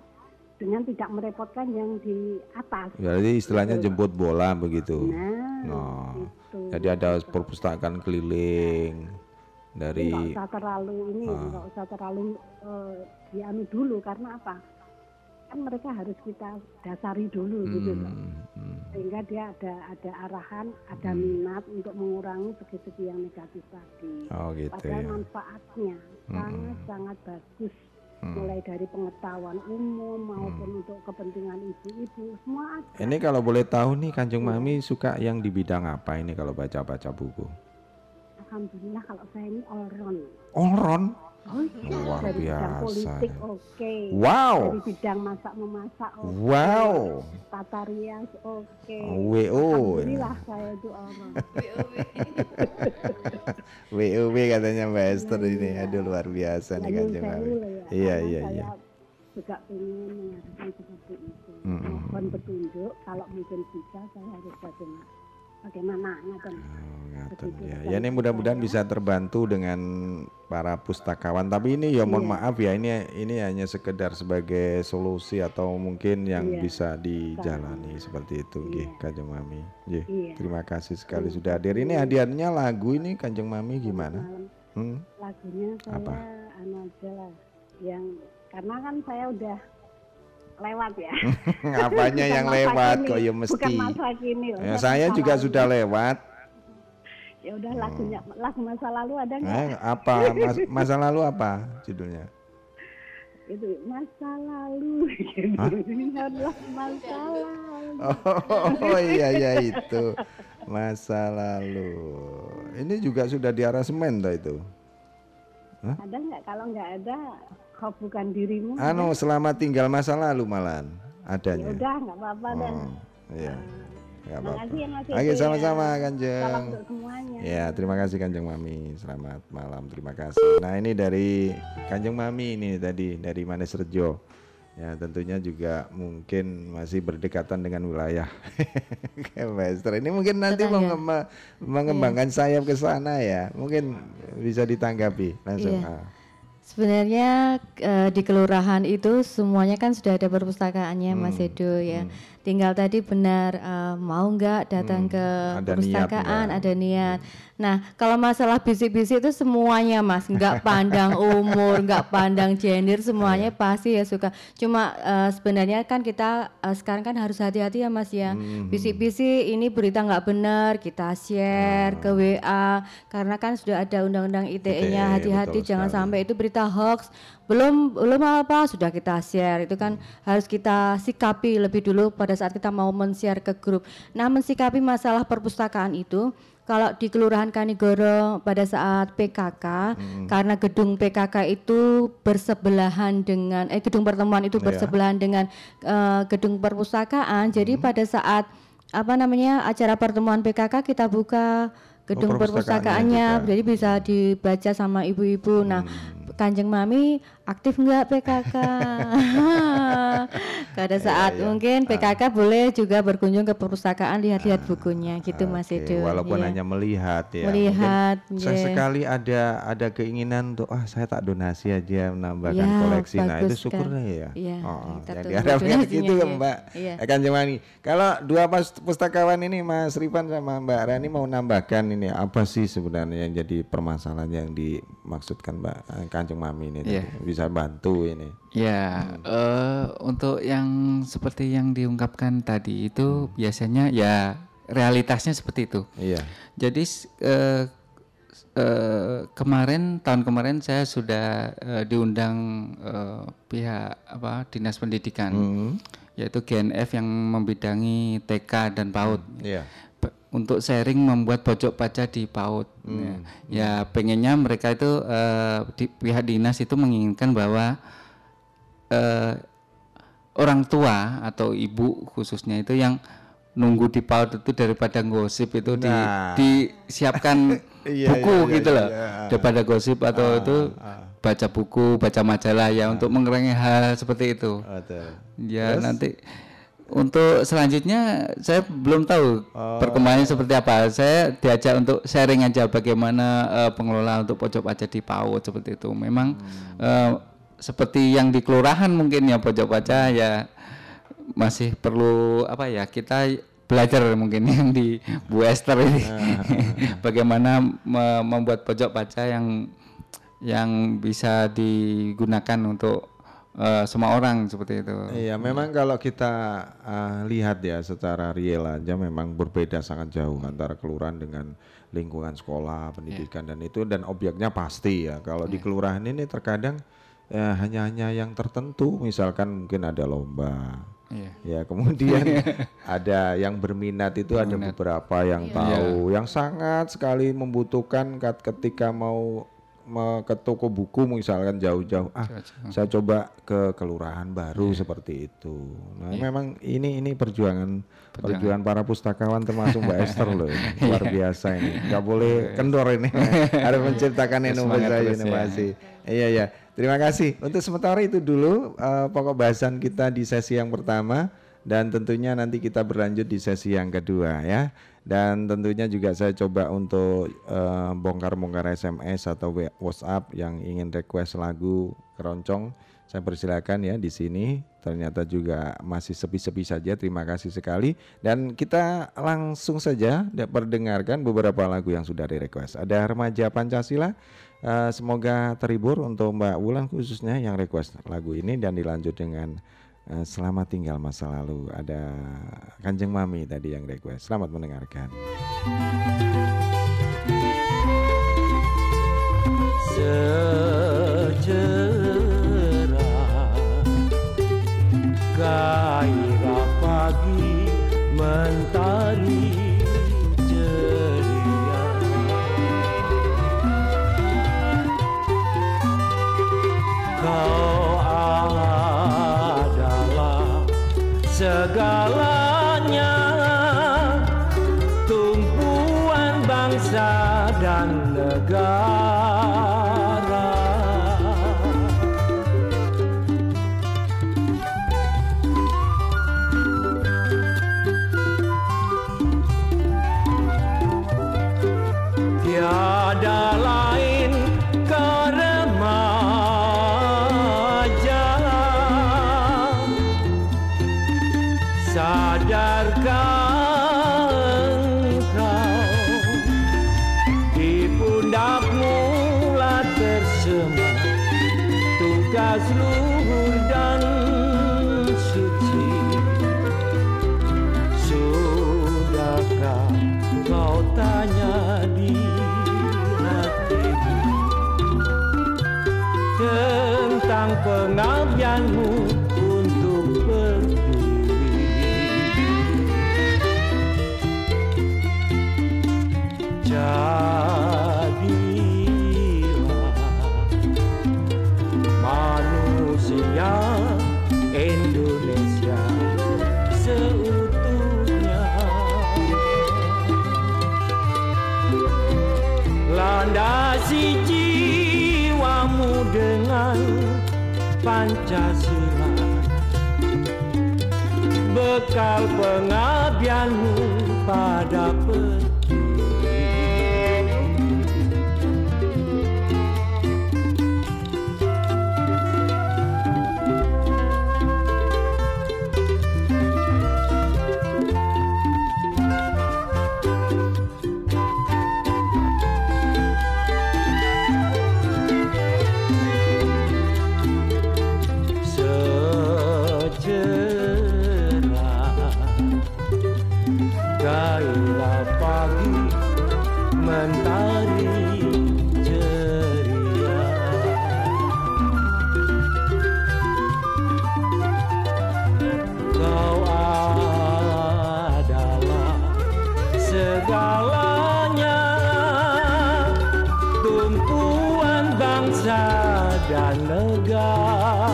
dengan tidak merepotkan yang di atas. Jadi istilahnya jemput bola begitu. Nah, Oh. itu. Jadi ada perpustakaan keliling Tapi nggak dari usah terlalu ini, Ah. nggak usah terlalu eh, dianu dulu karena apa? Kan mereka harus kita dasari dulu gitu loh. Hmm, hmm. Sehingga dia ada ada arahan, ada minat untuk mengurangi segi-segi yang negatif tadi. Oh gitu Padahal ya. manfaatnya sangat sangat bagus. Hmm. Mulai dari pengetahuan umum maupun untuk kepentingan ibu-ibu semua ada. Ini kalau boleh tahu nih Kanjeng Mami suka yang di bidang apa ini kalau baca-baca buku? Alhamdulillah kalau saya ini all round. All round? Oh iya, Luar dari bidang biasa. politik oke. Wow. Dari bidang masak memasak oke. Wow. Tata rias oke. WO. Alhamdulillah saya itu round. WUW katanya Mbak Esther ini. Aduh luar biasa nih Nyun Kanjeng sewu Mami. loh ya, Iya iya iya. juga ingin mengatakan seperti itu. Mm-mm. Mohon petunjuk kalau mungkin bisa saya harus bagaimana. Bagaimana ngaten. Oh, Begitu, ya. Ya ini mudah-mudahan saya. bisa terbantu dengan para pustakawan. Tapi ini ya mohon Iya. maaf ya ini ini hanya sekedar sebagai solusi atau mungkin yang Iya. bisa dijalani seperti itu, nggih, Iya. Kanjeng Mami. Iya. Terima kasih sekali sudah hadir. Ini hadiahnya lagu ini Kanjeng Mami gimana? Hmm? lagunya saya Apa? anu aja lah yang karena kan saya udah lewat ya. *laughs* Apanya Bukan yang lewat kini, kok ya Bukan mesti. masa kini. Ya, saya juga lalu. sudah lewat. Ya udah lagunya lagu masa lalu ada nggak? Eh, apa mas- *laughs* masa lalu apa judulnya? Itu masa lalu. *laughs* Ingatlah masa lalu. Oh iya iya itu masa lalu. Ini juga sudah di aransemen toh itu. Ada nggak? Kalau nggak ada, kau bukan dirimu. Anu selamat tinggal masa lalu malan ya adanya. udah nggak apa-apa dan. Oh, iya. Nggak apa-apa. Makasih ya Oke ya. sama-sama Salam Kanjeng. untuk semuanya. Ya terima kasih Kanjeng Mami. Selamat malam terima kasih. Nah ini dari Kanjeng Mami ini tadi dari Manis Rejo. Ya tentunya juga mungkin masih berdekatan dengan wilayah *laughs* Kemester. Ini mungkin nanti ya. mengembangkan sayap ke sana ya. Mungkin bisa ditanggapi langsung. Iya. Ah. Sebenarnya eh, di kelurahan itu semuanya kan sudah ada perpustakaannya Hmm, Mas Edo ya. Tinggal tadi benar eh, mau nggak datang Hmm, ke ada niat perpustakaan, nggak? ada niat. Nah kalau masalah bisik-bisik itu semuanya Mas, nggak pandang umur, nggak pandang gender, semuanya Iya. pasti ya suka. Cuma eh, sebenarnya kan kita eh, sekarang kan harus hati-hati ya Mas ya. Hmm. Bisik-bisik ini berita nggak benar kita share ke WA karena kan sudah ada undang-undang ITE-nya. ITE, Hati-hati jangan sekali. sampai itu berita hoax belum belum apa sudah kita share itu kan harus kita sikapi lebih dulu pada saat kita mau men-share ke grup. Nah, mensikapi masalah perpustakaan itu kalau di Kelurahan Kanigoro pada saat PKK karena gedung PKK itu bersebelahan dengan eh gedung pertemuan itu Iya. bersebelahan dengan eh, gedung perpustakaan. Jadi pada saat apa namanya acara pertemuan PKK kita buka gedung Oh, perpustakaannya, perpustakaannya jadi bisa dibaca sama ibu-ibu. Nah, Kanjeng Mami aktif nggak PKK? *laughs* Pada saat iya. mungkin PKK boleh juga berkunjung ke perpustakaan lihat-lihat bukunya gitu Mas Oke, Edo. Walaupun Iya. hanya melihat ya. Melihat, Mungkin nggih. sesekali ada ada keinginan untuk ah saya tak donasi aja menambahkan Ya, koleksi. Nah, itu syukurnya sekali. ya. Iya, Oh, oh, kita yang tunggu diharapkan donasinya, gitu iya. Mbak. Iya. Akan Jemani. Kalau dua pas pustakawan ini Mas Rifan sama Mbak Rani mau nambahkan ini apa sih sebenarnya yang jadi permasalahan yang dimaksudkan Mbak Kanjeng Mami ini Iya. tadi? Bisa bantu ini. Ya, eh, untuk yang seperti yang diungkapkan tadi itu biasanya ya realitasnya seperti itu. Iya. Jadi eh, eh, kemarin tahun kemarin saya sudah eh, diundang eh, pihak apa dinas pendidikan, Hmm. yaitu GNF yang membidangi TK dan PAUD. Iya. Pe- Untuk sharing membuat pojok baca di PAUD. Ya. Ya, pengennya mereka itu eh, di pihak dinas itu menginginkan bahwa eh, orang tua atau ibu khususnya itu yang nunggu di PAUD itu daripada gosip itu di Nah. disiapkan *laughs* Iya, buku iya, iya, gitu loh iya. daripada gosip atau itu baca buku baca majalah ya untuk mengurangi hal seperti itu Betul. ya nanti untuk selanjutnya saya belum tahu Oh. perkembangannya seperti apa. Saya diajak untuk sharing aja bagaimana eh, pengelola untuk pojok baca di PAUD seperti itu. Memang Hmm. eh, seperti yang di kelurahan mungkin ya pojok baca ya masih perlu apa ya kita belajar mungkin *laughs* yang di Bu Esther ini. *laughs* Bagaimana me- membuat pojok baca yang yang bisa digunakan untuk eh, semua orang seperti itu. Iya, memang kalau kita uh, lihat ya secara real aja memang berbeda sangat jauh antara kelurahan dengan lingkungan sekolah, pendidikan dan itu dan objeknya pasti ya. Kalau di kelurahan ini terkadang ya, hanya-hanya yang tertentu, misalkan mungkin ada lomba. Iya. Ya, kemudian *laughs* ada yang berminat itu ada beberapa yang tahu, yang sangat sekali membutuhkan ketika mau ke toko buku misalkan jauh-jauh ah saya coba ke kelurahan baru seperti itu. Nah, memang ini ini perjuangan perjuangan para pustakawan termasuk Mbak Esther loh. ini. *laughs* Luar biasa ini. nggak boleh kendor ini. *laughs* Harus menciptakan inovasi inovasi. Iya ya. Terima kasih. Untuk sementara itu dulu eh, pokok bahasan kita di sesi yang pertama dan tentunya nanti kita berlanjut di sesi yang kedua ya. Dan tentunya juga saya coba untuk eh, bongkar-bongkar SMS atau WhatsApp yang ingin request lagu keroncong. Saya persilakan ya di sini. Ternyata juga masih sepi-sepi saja. Terima kasih sekali. Dan kita langsung saja perdengarkan beberapa lagu yang sudah di request. Ada remaja Pancasila. Eh, semoga terhibur untuk Mbak Wulan khususnya yang request lagu ini dan dilanjut dengan eh, Selamat Tinggal Masa Lalu. Ada Kanjeng Mami tadi yang request. Selamat mendengarkan. secerah gairah pagi mentari pengabdianmu Pancasila. Bekal pengabdianmu pada 家乐家。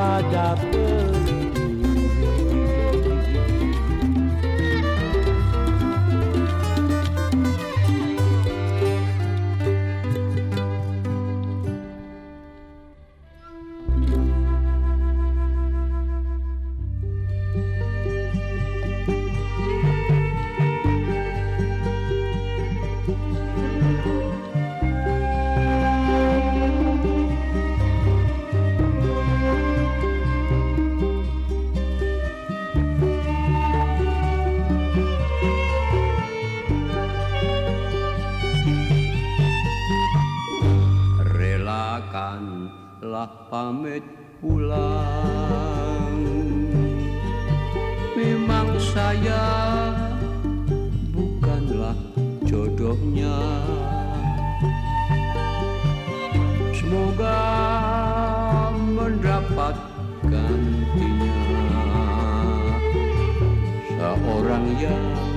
ba da pamit pulang. Memang saya bukanlah jodohnya. Semoga mendapat gantinya Seorang yang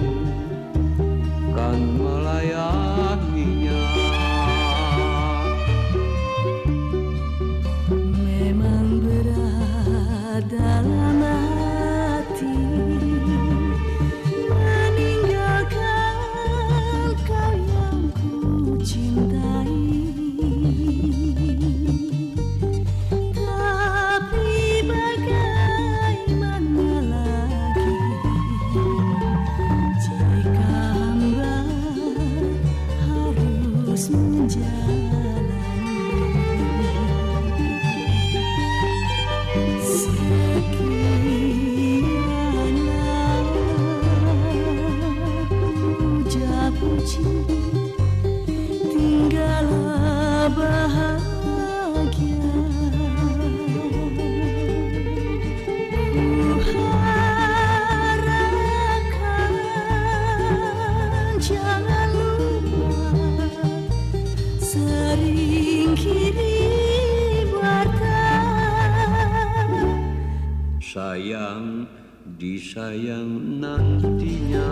yang nantinya.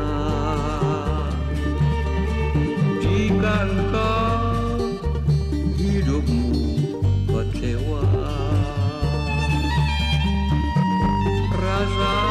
Jika engkau hidupmu kecewa Rasa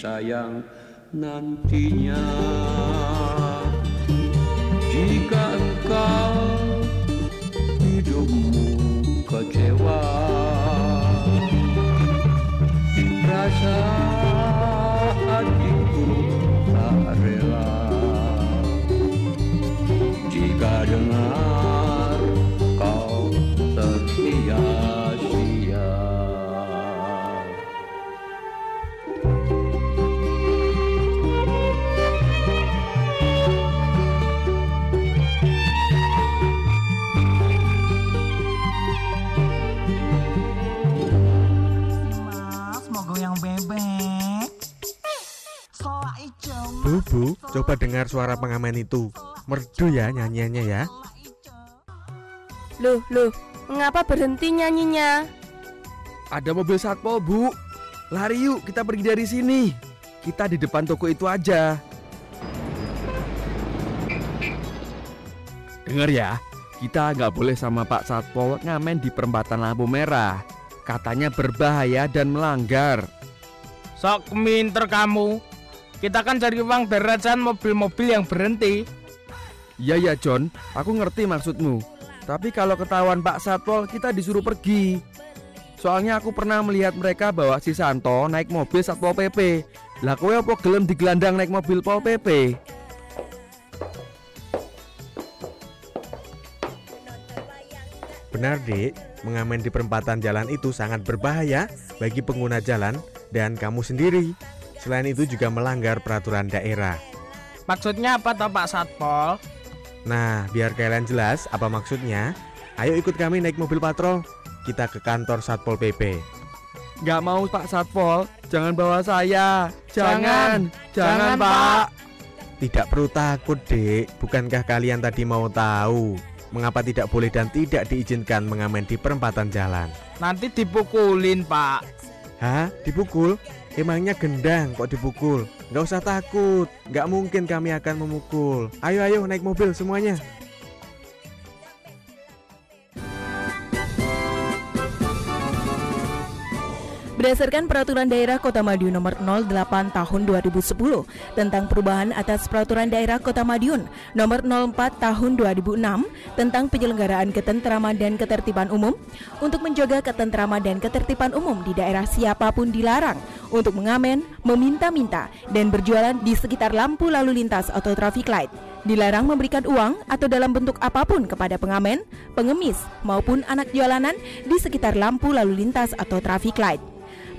sayang nantinya coba dengar suara pengamen itu. Merdu ya nyanyiannya ya. Loh, loh, mengapa berhenti nyanyinya? Ada mobil satpol, Bu. Lari yuk, kita pergi dari sini. Kita di depan toko itu aja. Dengar ya, kita nggak boleh sama Pak Satpol ngamen di perempatan lampu merah. Katanya berbahaya dan melanggar. Sok minter kamu. Kita kan cari uang dari rajaan mobil-mobil yang berhenti. Iya ya John, aku ngerti maksudmu. Tapi kalau ketahuan Pak Satpol, kita disuruh pergi. Soalnya aku pernah melihat mereka bawa si Santo naik mobil Satpol PP. Lah kowe apa gelem digelandang naik mobil Pol PP? Benar, Dik. Mengamen di perempatan jalan itu sangat berbahaya bagi pengguna jalan dan kamu sendiri. Selain itu juga melanggar peraturan daerah. Maksudnya apa toh Pak Satpol? Nah, biar kalian jelas apa maksudnya, ayo ikut kami naik mobil patrol. Kita ke kantor Satpol PP. Gak mau Pak Satpol, jangan bawa saya. Jangan, Jangan, jangan, Pak. Tidak perlu takut, Dek. Bukankah kalian tadi mau tahu mengapa tidak boleh dan tidak diizinkan mengamen di perempatan jalan? Nanti dipukulin Pak. Hah? Dipukul? Emangnya gendang kok dipukul? Nggak usah takut, nggak mungkin kami akan memukul. Ayo ayo naik mobil semuanya. Berdasarkan Peraturan Daerah Kota Madiun Nomor 08 Tahun 2010 tentang perubahan atas Peraturan Daerah Kota Madiun Nomor 04 Tahun 2006 tentang penyelenggaraan ketentraman dan ketertiban umum, untuk menjaga ketentraman dan ketertiban umum di daerah siapa pun dilarang untuk mengamen, meminta-minta, dan berjualan di sekitar lampu lalu lintas atau traffic light. Dilarang memberikan uang atau dalam bentuk apa pun kepada pengamen, pengemis, maupun anak jalanan di sekitar lampu lalu lintas atau traffic light.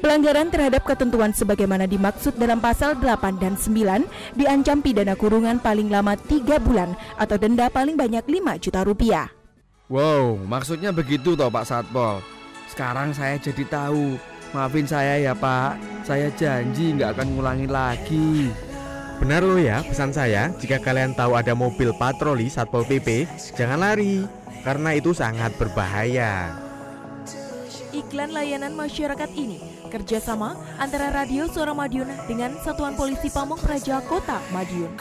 Pelanggaran terhadap ketentuan sebagaimana dimaksud dalam pasal 8 dan 9 diancam pidana kurungan paling lama 3 bulan atau denda paling banyak 5 juta rupiah. Wow, maksudnya begitu toh Pak Satpol. Sekarang saya jadi tahu. Maafin saya ya Pak, saya janji nggak akan ngulangi lagi. Benar loh ya pesan saya, jika kalian tahu ada mobil patroli Satpol PP, jangan lari, karena itu sangat berbahaya iklan layanan masyarakat ini kerjasama antara Radio Suara Madiun dengan Satuan Polisi Pamung Praja Kota Madiun.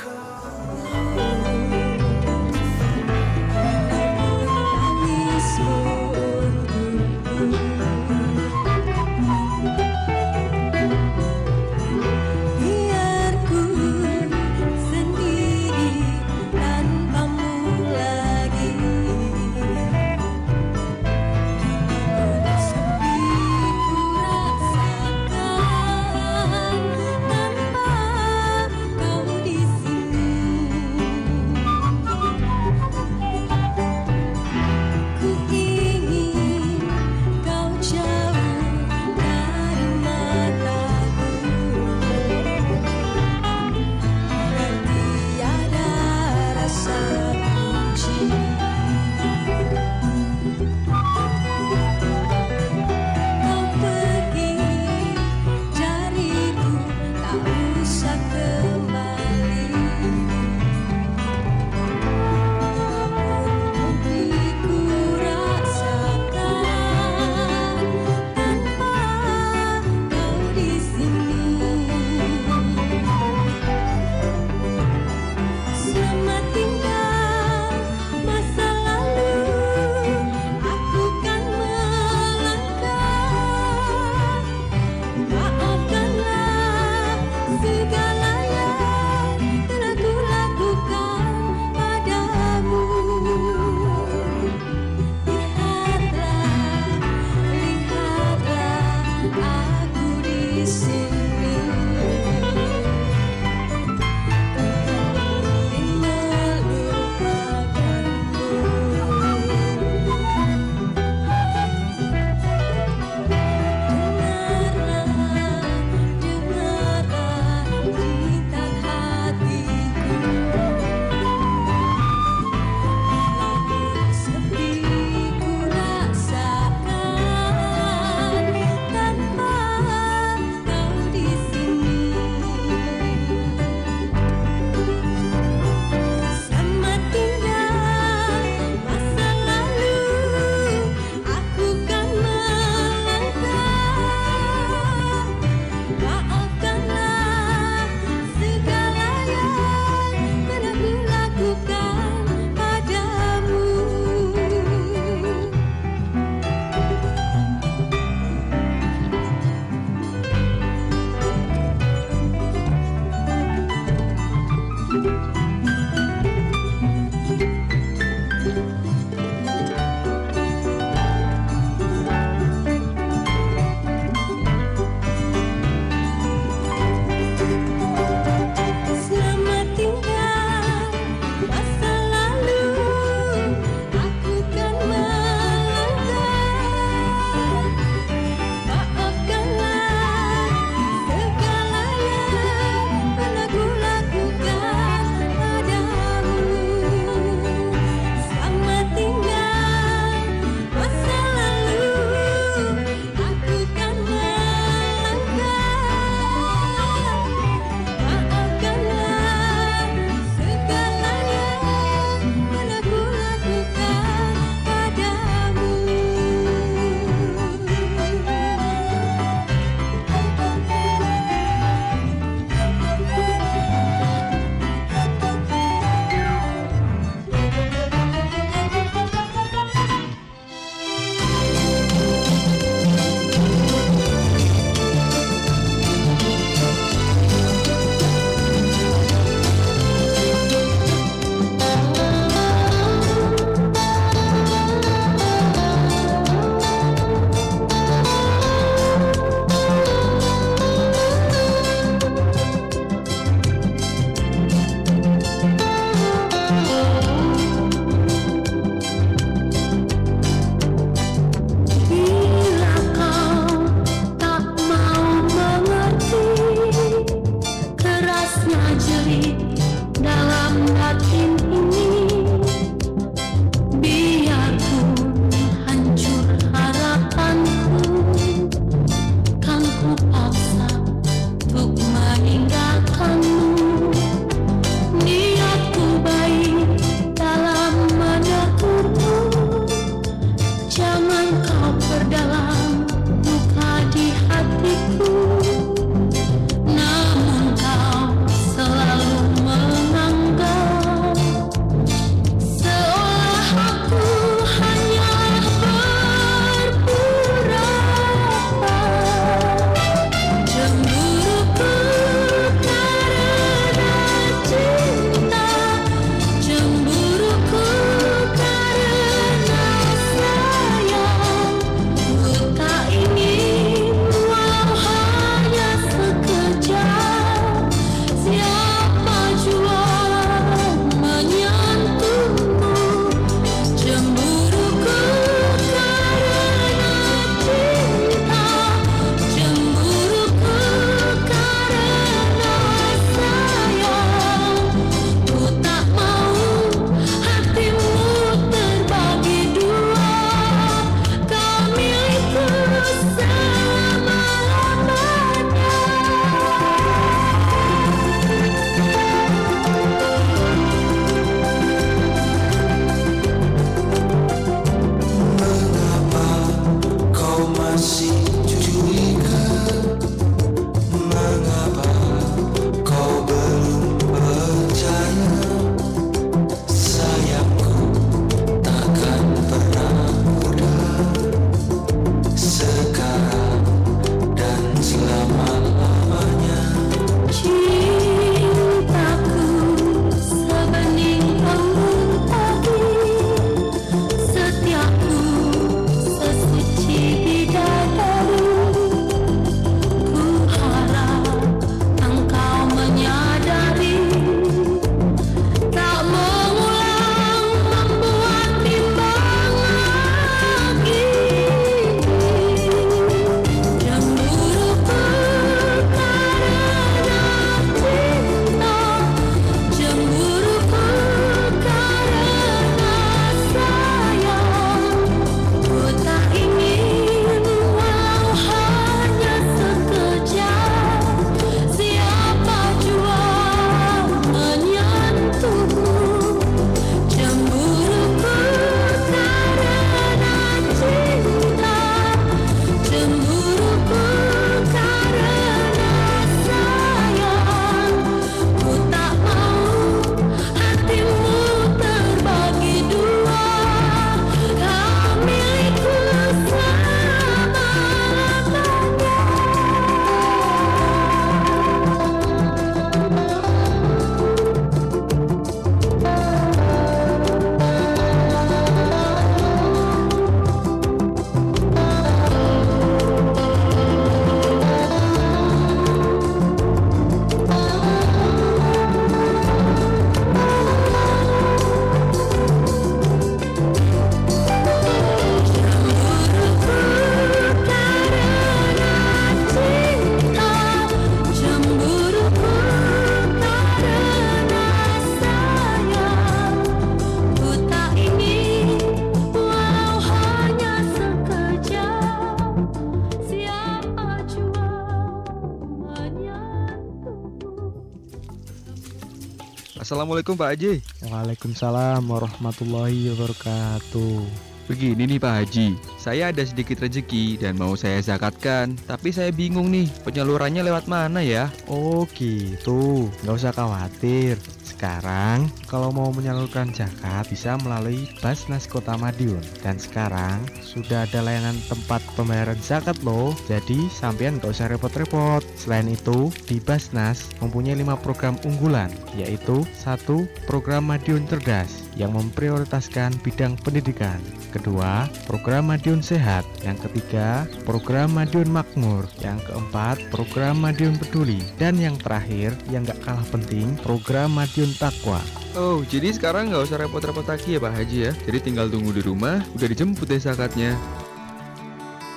Assalamualaikum Pak Haji. Waalaikumsalam warahmatullahi wabarakatuh. Begini nih Pak Haji, saya ada sedikit rezeki dan mau saya zakatkan, tapi saya bingung nih penyalurannya lewat mana ya? Oh gitu, nggak usah khawatir. Sekarang kalau mau menyalurkan zakat bisa melalui Basnas Kota Madiun dan sekarang sudah ada layanan tempat pembayaran zakat loh. Jadi sampean nggak usah repot-repot. Selain itu di Basnas mempunyai lima program unggulan yaitu satu program Madiun Cerdas yang memprioritaskan bidang pendidikan. Kedua, program Madiun Sehat. Yang ketiga, program Madiun Makmur. Yang keempat, program Madiun Peduli. Dan yang terakhir, yang gak kalah penting, program Madiun Takwa. Oh, jadi sekarang nggak usah repot-repot lagi ya Pak Haji ya. Jadi tinggal tunggu di rumah, udah dijemput deh zakatnya.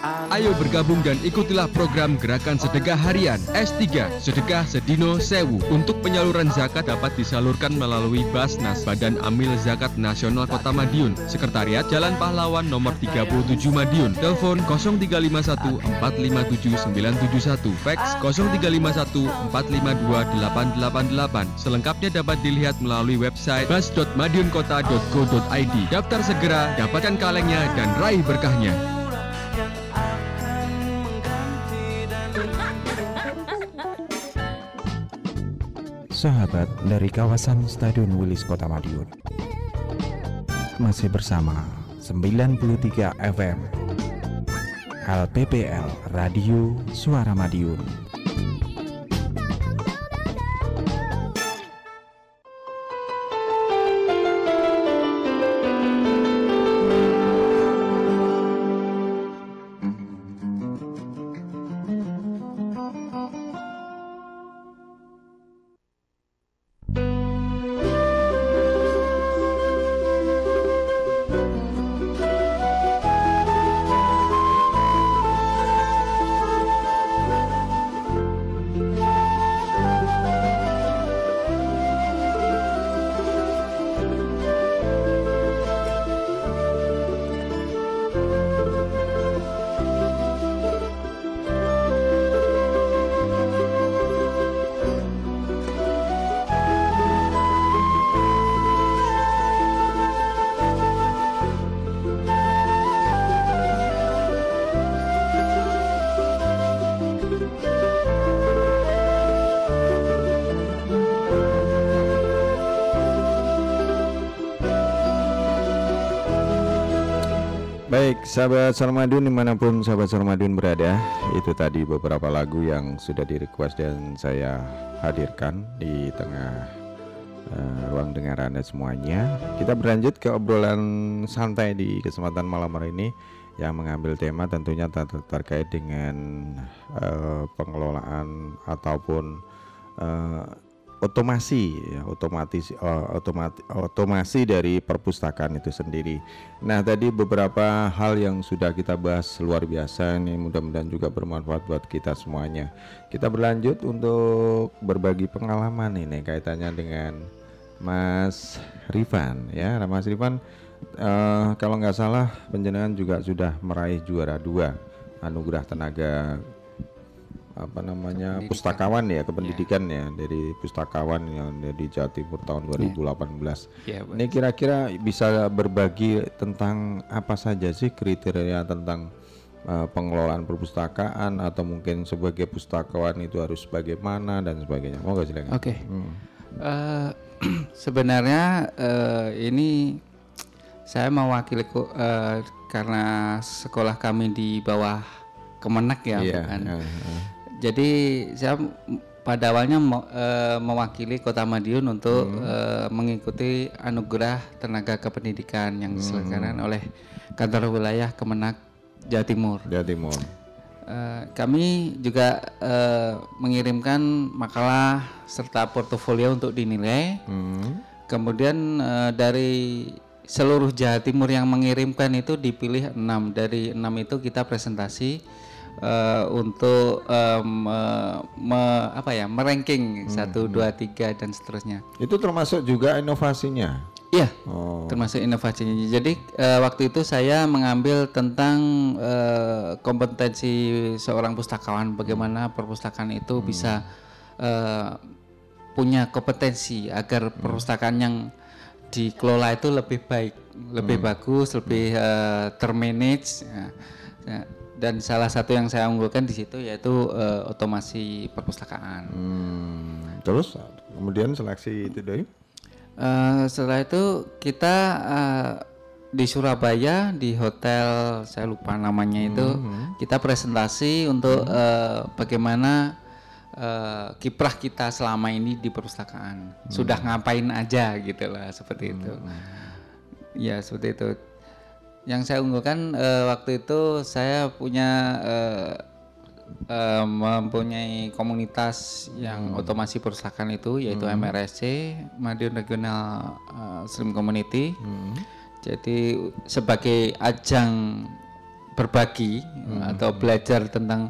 Ayo bergabung dan ikutilah program Gerakan Sedekah Harian S3 Sedekah Sedino Sewu. Untuk penyaluran zakat dapat disalurkan melalui Basnas Badan Amil Zakat Nasional Kota Madiun. Sekretariat Jalan Pahlawan nomor 37 Madiun. Telepon 0351 457 971 Fax 0351 452 888 Selengkapnya dapat dilihat melalui website bas.madiunkota.go.id Daftar segera, dapatkan kalengnya dan raih berkahnya Sahabat dari kawasan Stadion Wilis Kota Madiun. Masih bersama 93 FM LPPL Radio Suara Madiun sahabat Sarmadun di mana pun sahabat Sarmadun berada Itu tadi beberapa lagu yang sudah di request dan saya hadirkan di tengah eh, ruang dengar Anda semuanya. Kita berlanjut ke obrolan santai di kesempatan malam hari ini Yang mengambil tema tentunya ter- terkait dengan eh, pengelolaan ataupun eh, otomasi ya otomatis eh, otomati- otomasi dari perpustakaan itu sendiri. Nah, tadi beberapa hal yang sudah kita bahas luar biasa ini mudah-mudahan juga bermanfaat buat kita semuanya. Kita berlanjut untuk berbagi pengalaman ini kaitannya dengan Mas Rifan ya. Nah, Mas Rifan eh, kalau nggak salah penjenengan juga sudah meraih juara dua anugerah tenaga apa namanya pustakawan ya kependidikan ya dari pustakawan yang dari Jawa Timur tahun 2018. Ya, betul. Ini kira-kira bisa berbagi tentang apa saja sih kriteria tentang uh, pengelolaan perpustakaan atau mungkin sebagai pustakawan itu harus bagaimana dan sebagainya. Mau nggak silakan? Oke. Hmm. Eh, *clears throat* sebenarnya eh, ini saya mewakili eh, karena sekolah kami di bawah Kemenak ya, Iya, bukan. iya, iya. Jadi saya pada awalnya eh, mewakili Kota Madiun untuk Hmm. eh, mengikuti anugerah tenaga kependidikan yang Hmm. diselenggarakan oleh kantor wilayah Kemenak Jawa Timur. Jawa Timur. Eh, kami juga mengirimkan makalah serta portofolio untuk dinilai. Hmm. Kemudian dari seluruh Jawa Timur yang mengirimkan itu dipilih enam. Dari enam itu kita presentasi eh, untuk em, eh, me- apa ya meranking satu dua tiga dan seterusnya. Itu termasuk juga inovasinya. Iya, Oh. termasuk inovasinya. Jadi eh, waktu itu saya mengambil tentang eh, kompetensi seorang pustakawan, bagaimana perpustakaan itu bisa eh, punya kompetensi agar perpustakaan yang dikelola itu lebih baik, lebih Hmm. bagus, lebih eh, termanage. ya. Ya, Dan salah satu yang saya unggulkan di situ yaitu eh, otomasi perpustakaan. Hmm, terus kemudian seleksi itu dari Eh, setelah itu kita eh, di Surabaya di hotel saya lupa namanya itu kita presentasi untuk eh, bagaimana eh, kiprah kita selama ini di perpustakaan. Sudah ngapain aja gitu lah seperti itu. Ya seperti itu yang saya unggulkan eh, waktu itu saya punya eh, eh, mempunyai komunitas yang otomasi perpustakaan itu yaitu Hmm. MRSC Madiun Regional eh, Slim Community. Jadi sebagai ajang berbagi atau belajar tentang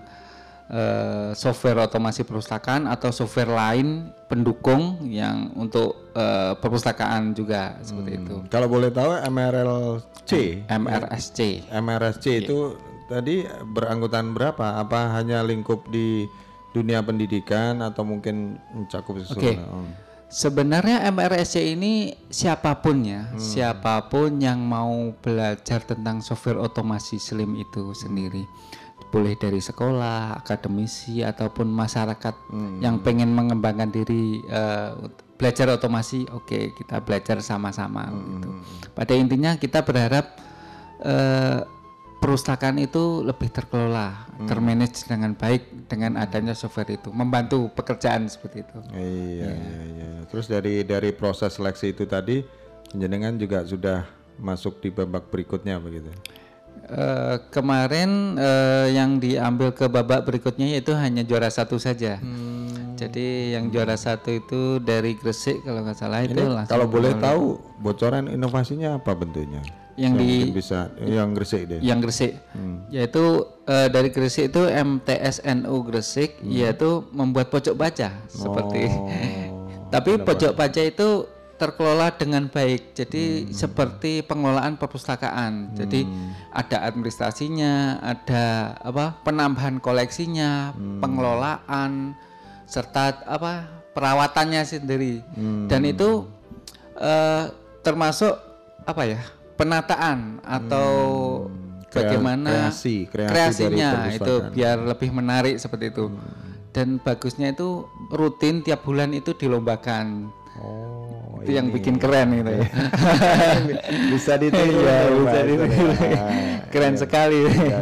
eh, software otomasi perpustakaan atau software lain pendukung yang untuk eh, perpustakaan juga seperti itu. Kalau boleh tahu MRLC, MRSC. MRSC itu tadi beranggotaan berapa? Apa hanya lingkup di dunia pendidikan atau mungkin mencakup Oke. sesuatu? Sebenarnya MRSC ini siapa pun ya, Hmm. siapa pun yang mau belajar tentang software otomasi slim itu sendiri. Boleh dari sekolah, akademisi ataupun masyarakat Hmm. yang pengen mengembangkan diri eh, belajar otomasi, oke, kita belajar sama-sama Hmm. gitu. Pada intinya kita berharap eh, perpustakaan itu lebih terkelola, Hmm. termanage dengan baik dengan adanya software itu, membantu pekerjaan seperti itu. Iya, iya, iya. Terus dari dari proses seleksi itu tadi, jenengan juga sudah masuk di babak berikutnya begitu. Eh, kemarin eh, yang diambil ke babak berikutnya yaitu hanya juara satu saja. Hmm. Jadi yang juara satu itu dari Gresik kalau nggak salah itu Ini langsung kalau boleh tahu bocoran inovasinya apa bentuknya? Yang di- mungkin bisa yang Gresik deh. yang Gresik, Hmm. yaitu eh, dari Gresik itu MTSNU Gresik, Hmm. yaitu membuat pocok baca seperti. Oh, *laughs* Tapi kenapa? pojok baca itu terkelola dengan baik. Hmm. Jadi seperti pengelolaan perpustakaan. Jadi ada administrasinya, ada apa penambahan koleksinya, Hmm. pengelolaan serta apa perawatannya sendiri. Hmm. Dan itu eh, termasuk apa ya penataan atau Hmm. Bagaimana kreasi- kreasi kreasinya itu biar lebih menarik seperti itu. Dan bagusnya itu rutin tiap bulan itu dilombakan. Oh, itu yang ini. bikin keren gitu ya. *laughs* bisa ditiru Iya, ya, bisa ditiru. Ah, keren iya. sekali. Ya.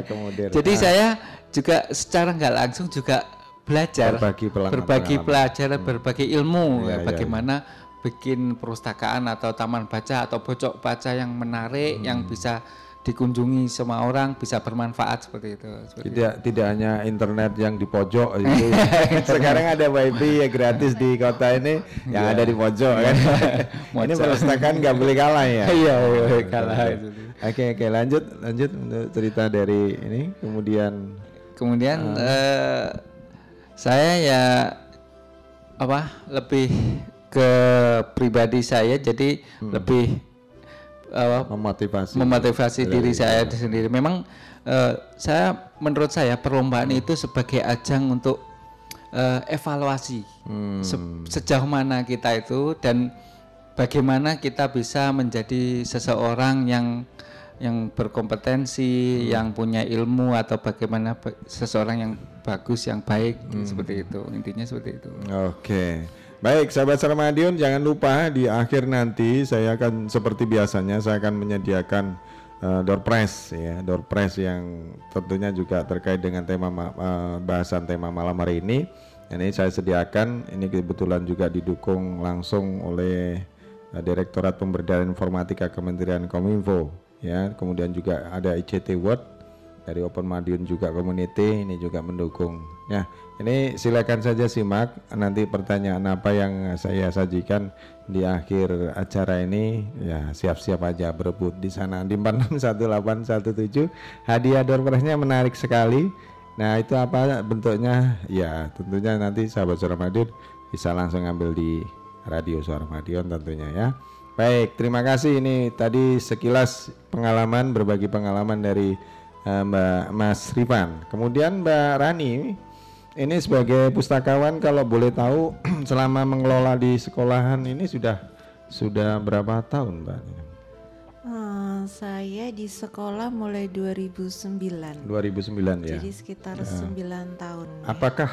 Jadi Ah. saya juga secara nggak langsung juga belajar Berbagi pelan- berbagi pengalaman. pelajaran, berbagi ilmu Iya, ya, iya, bagaimana bikin perpustakaan atau taman baca atau pojok baca yang menarik Hmm. yang bisa dikunjungi semua orang bisa bermanfaat seperti itu. Seperti tidak tidak hanya internet yang di pojok itu. *laughs* Sekarang ada wifi ya gratis di kota ini yang Iya. ada di pojok kan. *laughs* ini perpustakaan nggak boleh kalah ya. *laughs* Iya, iya, Betul, kalah itu. Oke oke lanjut lanjut untuk cerita dari ini kemudian Kemudian Ah. eh, saya ya apa lebih ke pribadi saya jadi Hmm. lebih apa, memotivasi memotivasi Iya, diri iya. saya sendiri. Memang eh, saya menurut saya perlombaan itu sebagai ajang untuk eh, evaluasi Hmm. Se- sejauh mana kita itu dan bagaimana kita bisa menjadi seseorang yang yang berkompetensi, yang punya ilmu atau bagaimana ba- seseorang yang bagus, yang baik seperti itu. Intinya seperti itu. Oke. Baik, sahabat Sarmadion, jangan lupa di akhir nanti saya akan seperti biasanya saya akan menyediakan eh, door prize ya, door prize yang tentunya juga terkait dengan tema ma- eh, bahasan tema malam hari ini. Ini saya sediakan, ini kebetulan juga didukung langsung oleh eh, Direktorat Pemberdayaan Informatika Kementerian Kominfo ya. Kemudian juga ada ICT World dari Open Madiun juga community ini juga mendukung. Ya, ini silakan saja simak nanti pertanyaan apa yang saya sajikan di akhir acara ini. Ya, siap-siap aja berebut di sana di 461817. Hadiah door prize-nya menarik sekali. Nah, itu apa bentuknya? Ya, tentunya nanti sahabat Suara Madiun bisa langsung ambil di Radio Suara Madiun tentunya ya. Baik, terima kasih ini tadi sekilas pengalaman berbagi pengalaman dari eh, Mbak Mas Rifan. Kemudian Mbak Rani ini sebagai pustakawan kalau boleh tahu *clears throat* selama mengelola di sekolahan ini sudah sudah berapa tahun, Mbak? Eh, saya di sekolah mulai 2009. 2009 ya. Jadi sekitar Ya. 9 tahun. Apakah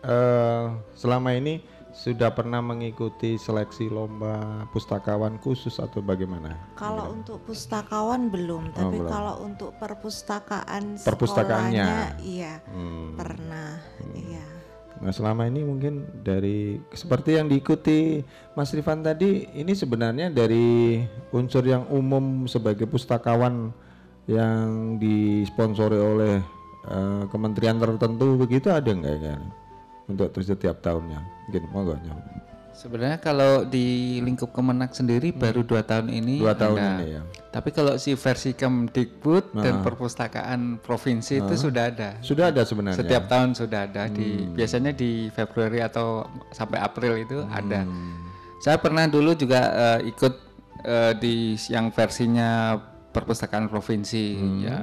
eh, selama ini sudah pernah mengikuti seleksi lomba pustakawan khusus atau bagaimana? Kalau untuk pustakawan belum, tapi belum. kalau untuk perpustakaan Perpustakaannya. iya Hmm. pernah, iya. Nah selama ini mungkin dari seperti yang diikuti Mas Rifan tadi ini sebenarnya dari unsur yang umum sebagai pustakawan yang disponsori oleh eh, kementerian tertentu begitu ada nggak ya untuk setiap tahunnya mungkin monggo. Sebenarnya kalau di lingkup Kemenak sendiri baru dua tahun ini. Hmm. Dua tahun ada. ini ya. Tapi kalau si versi Kemdikbud dan Ah. perpustakaan provinsi itu Ah. sudah ada. Sudah ada sebenarnya. Setiap tahun sudah ada di Hmm. biasanya di Februari atau sampai April itu ada. Hmm. Saya pernah dulu juga eh, ikut eh, di yang versinya perpustakaan provinsi Hmm. ya.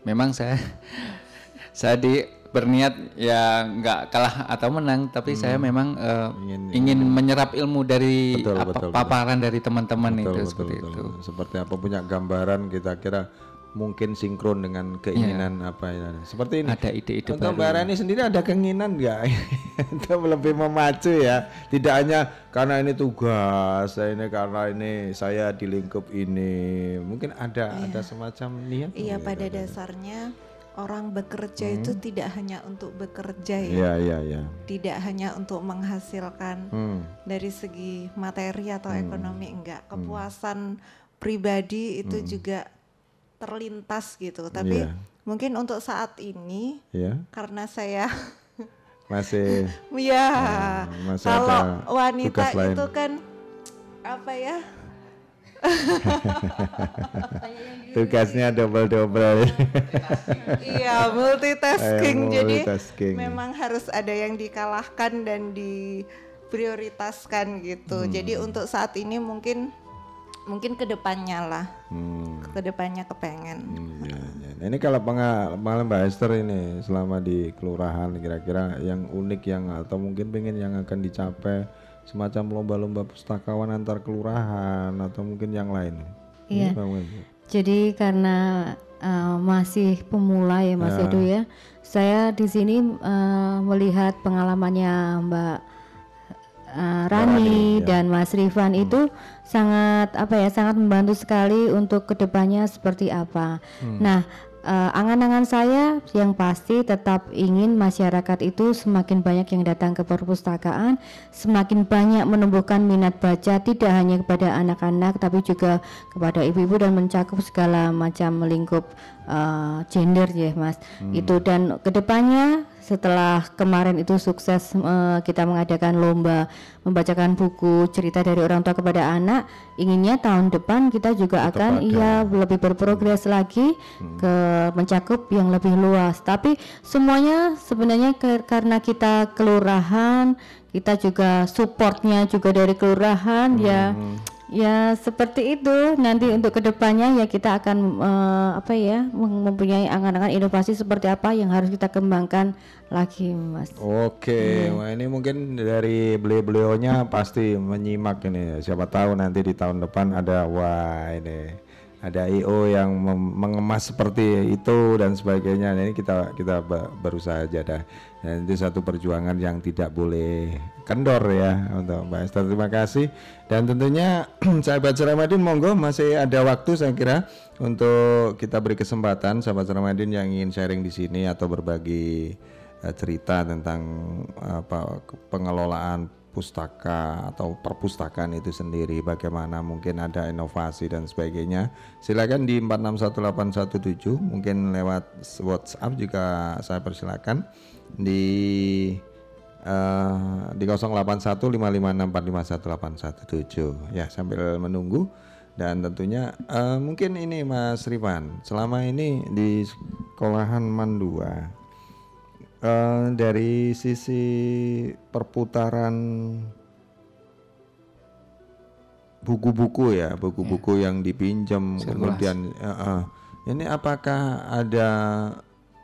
Memang saya *laughs* saya di berniat ya nggak kalah atau menang tapi saya memang eh, ingin, menyerap ilmu dari Hmm. Betul, apa, betul, betul. paparan dari teman-teman Betul, itu betul, seperti betul. itu. Seperti apa punya gambaran kita kira mungkin sinkron dengan keinginan apa ya. Seperti ini. Ada ide-ide Untuk baru. Mbak Rani sendiri ada keinginan nggak *laughs* untuk lebih memacu ya? Tidak hanya karena ini tugas, saya ini karena ini saya di lingkup ini. Mungkin ada ada semacam niat. Iya pada dasarnya orang bekerja itu Hmm. tidak hanya untuk bekerja ya. Iya, iya, iya. Tidak hanya untuk menghasilkan Hmm. dari segi materi atau Hmm. ekonomi enggak. Kepuasan pribadi itu Hmm. juga terlintas gitu. Tapi Iya. mungkin untuk saat ini Iya. karena saya *laughs* Masih ya Hmm, masih kalau wanita itu kan apa ya? *laughs* tugasnya double-double. Iya multitasking jadi multitasking. memang harus ada yang dikalahkan dan diprioritaskan gitu. Hmm. Jadi untuk saat ini mungkin mungkin ke depannya lah, Hmm. ke depannya kepengen. Ya, ya. Nah, ini kalau pengalaman Mbak Esther ini selama di kelurahan kira-kira yang unik yang atau mungkin pengen yang akan dicapai semacam lomba-lomba pustakawan antar kelurahan atau mungkin yang lain. Iya. Jadi karena uh, masih pemula ya Mas Ya. Edo ya, saya di sini uh, melihat pengalamannya Mbak uh, Rani Rani, ya. dan Mas Rifan itu sangat apa ya sangat membantu sekali untuk ke depannya seperti apa. Hmm. Nah uh, angan-angan saya yang pasti tetap ingin masyarakat itu semakin banyak yang datang ke perpustakaan, semakin banyak menumbuhkan minat baca tidak hanya kepada anak-anak tapi juga kepada ibu-ibu dan mencakup segala macam lingkup uh, gender ya Mas. Hmm. Itu dan ke depannya setelah kemarin itu sukses uh, kita mengadakan lomba membacakan buku cerita dari orang tua kepada anak, inginnya tahun depan kita juga akan iya lebih berprogres lagi ke mencakup yang lebih luas. Tapi semuanya sebenarnya ke- karena kita kelurahan, kita juga supportnya juga dari kelurahan ya. Ya seperti itu nanti untuk ke depannya ya kita akan eh, apa ya mem- mempunyai angan-angan inovasi seperti apa yang harus kita kembangkan lagi mas. Oke, wah ini mungkin dari beliau-beliaunya pasti menyimak ini. Siapa tahu nanti di tahun depan ada wah ini ada IO yang mengemas seperti itu dan sebagainya. Nah, ini kita kita berusaha aja dah. Dan itu satu perjuangan yang tidak boleh kendor ya untuk Mbak Esther. Terima kasih. Dan tentunya *clears throat* sahabat Ramadhin monggo masih ada waktu saya kira untuk kita beri kesempatan sahabat Ramadhin yang ingin sharing di sini atau berbagi eh, cerita tentang apa pengelolaan pustaka atau perpustakaan itu sendiri bagaimana mungkin ada inovasi dan sebagainya. Silakan di 461817 mungkin lewat WhatsApp juga saya persilakan. Di eh, di 081556451817 ya sambil menunggu. Dan tentunya eh, mungkin ini Mas Rifan selama ini di sekolahan Mandua eh, dari sisi perputaran buku-buku ya buku-buku yang dipinjam kemudian eh, eh, ini apakah ada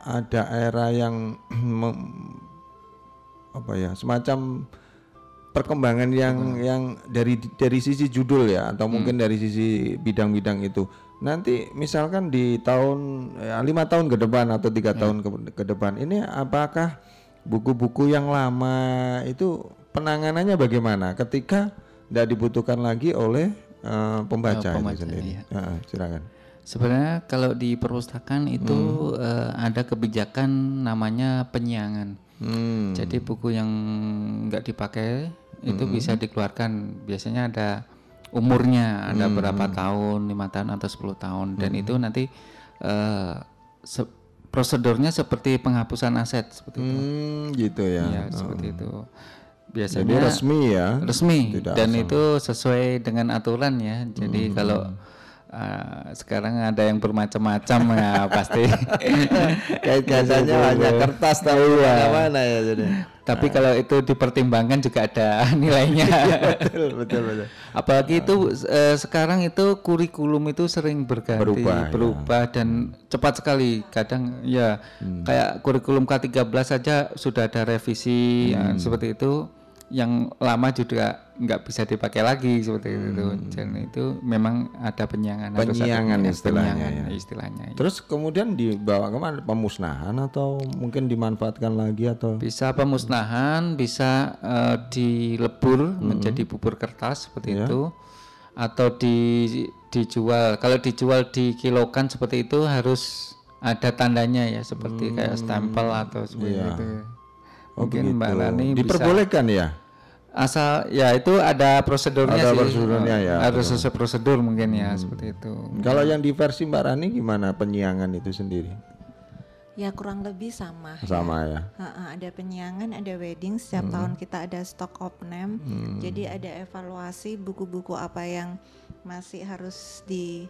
ada era yang *clears throat* apa ya semacam perkembangan yang yang dari dari sisi judul ya atau mungkin dari sisi bidang-bidang itu nanti misalkan di tahun ya, lima tahun ke depan atau tiga tahun ke, ke depan ini apakah buku-buku yang lama itu penanganannya bagaimana ketika tidak dibutuhkan lagi oleh eh, pembaca, itu pembaca, sendiri iya. Ah, silakan Sebenarnya kalau di perpustakaan itu Hmm. eh, ada kebijakan namanya penyiangan. Hmm. Jadi buku yang nggak dipakai itu Hmm. bisa dikeluarkan. Biasanya ada umurnya, ada Hmm. berapa tahun, lima tahun atau 10 tahun, dan Hmm. itu nanti eh, se- prosedurnya seperti penghapusan aset seperti itu. Hmm, gitu ya. Iya, Oh. seperti itu. Biasanya Jadi resmi ya? Resmi Tidak dan asal. itu sesuai dengan aturan ya. Jadi Hmm. kalau uh, sekarang ada yang bermacam-macam ya *laughs* pasti. Kait-kaitannya hanya kertas tahu Iya. mana ya jadi. Tapi kalau itu dipertimbangkan juga ada *laughs* nilainya. betul, betul, betul. Apalagi itu eh, sekarang itu kurikulum itu sering berganti, Berubah, ya. berubah dan cepat sekali. Kadang ya Hmm. kayak kurikulum K13 saja sudah ada revisi ya, Hmm. seperti itu. Yang lama juga nggak bisa dipakai lagi seperti itu. Dan itu memang ada penyiangan. Hmm. Penyiangan penyiangan, istilahnya penyiangan ya. istilahnya. Terus kemudian dibawa ke mana? Pemusnahan atau mungkin dimanfaatkan lagi atau? Bisa pemusnahan, bisa eh, dilebur menjadi bubur kertas seperti Iya. itu, atau di dijual. Kalau dijual di kilokan seperti itu harus ada tandanya ya, seperti kayak stempel atau seperti iya. itu. Oh, Mungkin Mbak begitu. Rani bisa diperbolehkan ya? asal ya itu ada prosedurnya Ada sih. prosedurnya ya, betul. sesuai prosedur mungkin ya seperti itu. Kalau yang di versi Mbak Rani gimana penyiangan itu sendiri? Ya kurang lebih sama. Sama ya. Ha-ha, ada penyiangan, ada wedding. Setiap tahun kita ada stock of name. Hmm. Jadi ada evaluasi buku-buku apa yang masih harus di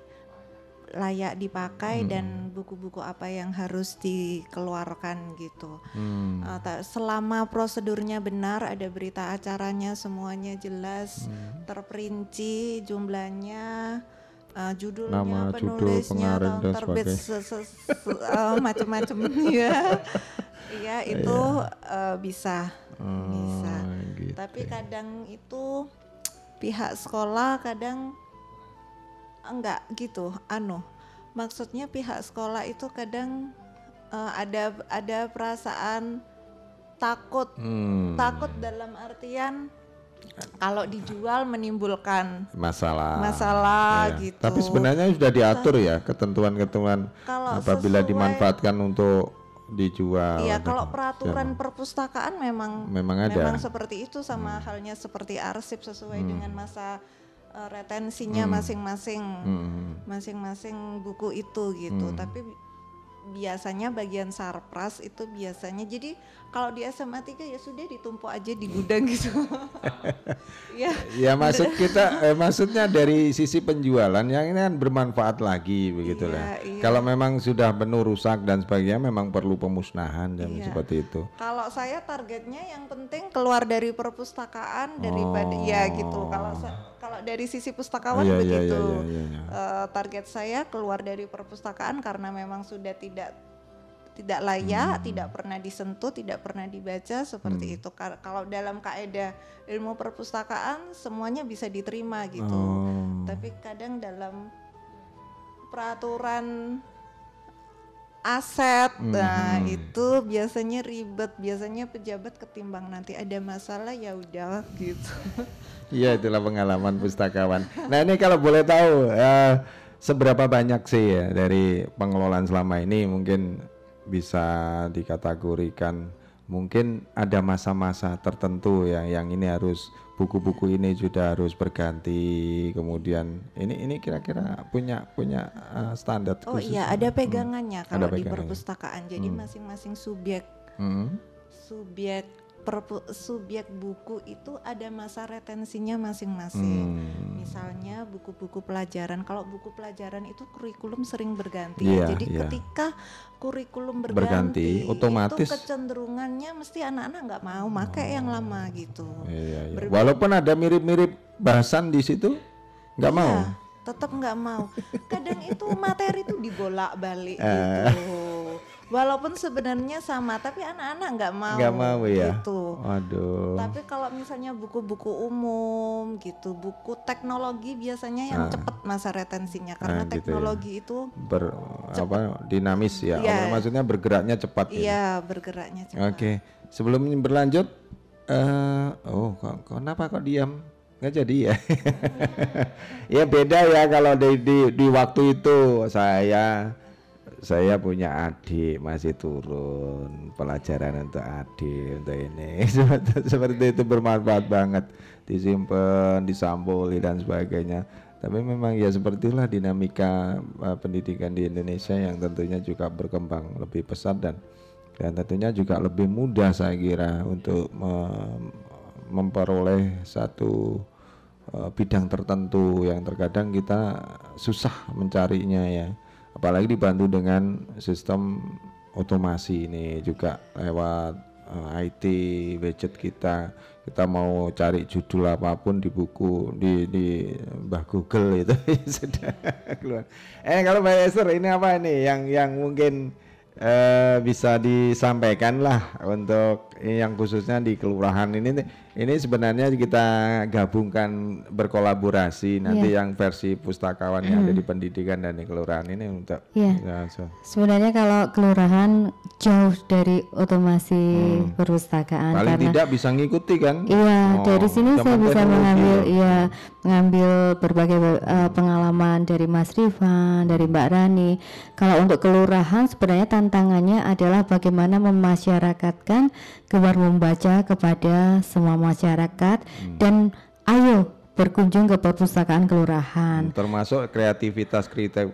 layak dipakai Hmm. dan buku-buku apa yang harus dikeluarkan gitu. Hmm. Uh, selama prosedurnya benar, ada berita acaranya semuanya jelas, Hmm. terperinci jumlahnya, uh, judulnya, Nama, judul, penulisnya, pengarang, tahun dan terbit, uh, macam-macam ya. Iya itu uh, bisa, bisa. Oh, gitu. Tapi kadang itu pihak sekolah kadang enggak gitu, anu. Maksudnya pihak sekolah itu kadang uh, ada ada perasaan takut, Hmm. takut dalam artian kalau dijual menimbulkan masalah Masalah Ya. gitu. tapi sebenarnya sudah diatur ya ketentuan-ketentuan apabila sesuai- dimanfaatkan untuk dijual Iya, kalau peraturan perpustakaan memang Memang ada. memang seperti itu sama halnya seperti arsip sesuai Hmm. dengan masa uh, retensinya Hmm. masing-masing Hmm. masing-masing buku itu gitu. Hmm. Tapi biasanya bagian sarpras itu biasanya jadi kalau di SMA 3 ya sudah ditumpuk aja di gudang *laughs* gitu. *laughs* ya. ya maksud kita eh, maksudnya dari sisi penjualan yang ini kan bermanfaat lagi begitu lah Iya, iya. kalau memang sudah penuh rusak dan sebagainya memang perlu pemusnahan dan Iya. seperti itu Kalau saya targetnya yang penting keluar dari perpustakaan daripada ya gitu. Kalau kalau dari sisi pustakawan Oh. Iya, iya, begitu. iya, iya, iya. Eh, target saya keluar dari perpustakaan karena memang sudah tidak tidak layak, Hmm. tidak pernah disentuh, tidak pernah dibaca seperti itu. Kar- Kalau dalam kaidah ilmu perpustakaan semuanya bisa diterima gitu. Oh. Tapi kadang dalam peraturan aset, nah Mhm. itu biasanya ribet. Biasanya pejabat ketimbang nanti ada masalah ya udah gitu. *laughs* Iya itulah pengalaman pustakawan. Nah ini kalau boleh tahu eh, seberapa banyak sih ya dari pengelolaan selama ini mungkin bisa dikategorikan mungkin ada masa-masa tertentu ya yang ini harus buku-buku ini sudah harus berganti kemudian ini ini kira-kira punya punya eh, standar Oh khusus iya, ada pegangannya Ada kalau di pegangannya. perpustakaan. Jadi Hmm. masing-masing subjek Hmm. subjek perpu- subjek buku itu ada masa retensinya masing-masing. Hmm. Misalnya buku-buku pelajaran. Kalau buku pelajaran itu kurikulum sering berganti. Iya, Jadi iya. ketika kurikulum Berganti, berganti, otomatis- itu kecenderungannya mesti anak-anak nggak mau pakai yang lama gitu. Iya, iya. Ber- Walaupun ada mirip-mirip bahasan di situ nggak mau. Iya, tetap nggak mau. Kadang itu materi itu dibolak-balik Eh. gitu. Walaupun sebenarnya sama, tapi anak-anak nggak mau. Nggak mau ya. Gitu. Waduh. Tapi kalau misalnya buku-buku umum gitu, buku teknologi biasanya yang Ah. cepat masa retensinya karena Nah, gitu ya. teknologi itu ber apa dinamis ya. Oh, maksudnya bergeraknya cepat gitu. iya bergeraknya cepat. Oke, sebelum berlanjut, eh oh kok, kenapa kok diam? Nggak jadi ya? *laughs* ya beda ya kalau di, di di waktu itu saya saya punya adik masih turun pelajaran untuk adik untuk ini. *laughs* Seperti, itu bermanfaat banget. Disimpan disampuli dan sebagainya. Tapi memang ya sepertilah dinamika eh, pendidikan di Indonesia yang tentunya juga berkembang lebih pesat dan dan tentunya juga lebih mudah saya kira untuk mem- memperoleh satu eh, bidang tertentu yang terkadang kita susah mencarinya ya apalagi dibantu dengan sistem otomasi ini juga lewat eh, IT widget kita. Kita mau cari judul apa pun di buku di di Mbah Google itu. *laughs* Sudah keluar. Eh kalau Mbak Esther ini apa ini? Yang yang mungkin eh, bisa disampaikan lah untuk yang khususnya di kelurahan ini ini sebenarnya kita gabungkan berkolaborasi nanti Iya. yang versi pustakawan yang ada Hmm. di pendidikan dan di kelurahan ini untuk Iya. ya, so. Sebenarnya kalau kelurahan jauh dari otomasi perpustakaan paling karena tidak bisa ngikuti kan Iya, Oh, dari sini saya bisa mengambil iya mengambil berbagai eh, pengalaman dari Mas Rifan, dari Mbak Rani. Kalau untuk kelurahan sebenarnya tantangannya adalah bagaimana memasyarakatkan gemar membaca kepada semua masyarakat Hmm. dan ayo berkunjung ke perpustakaan kelurahan. termasuk kreativitas eh,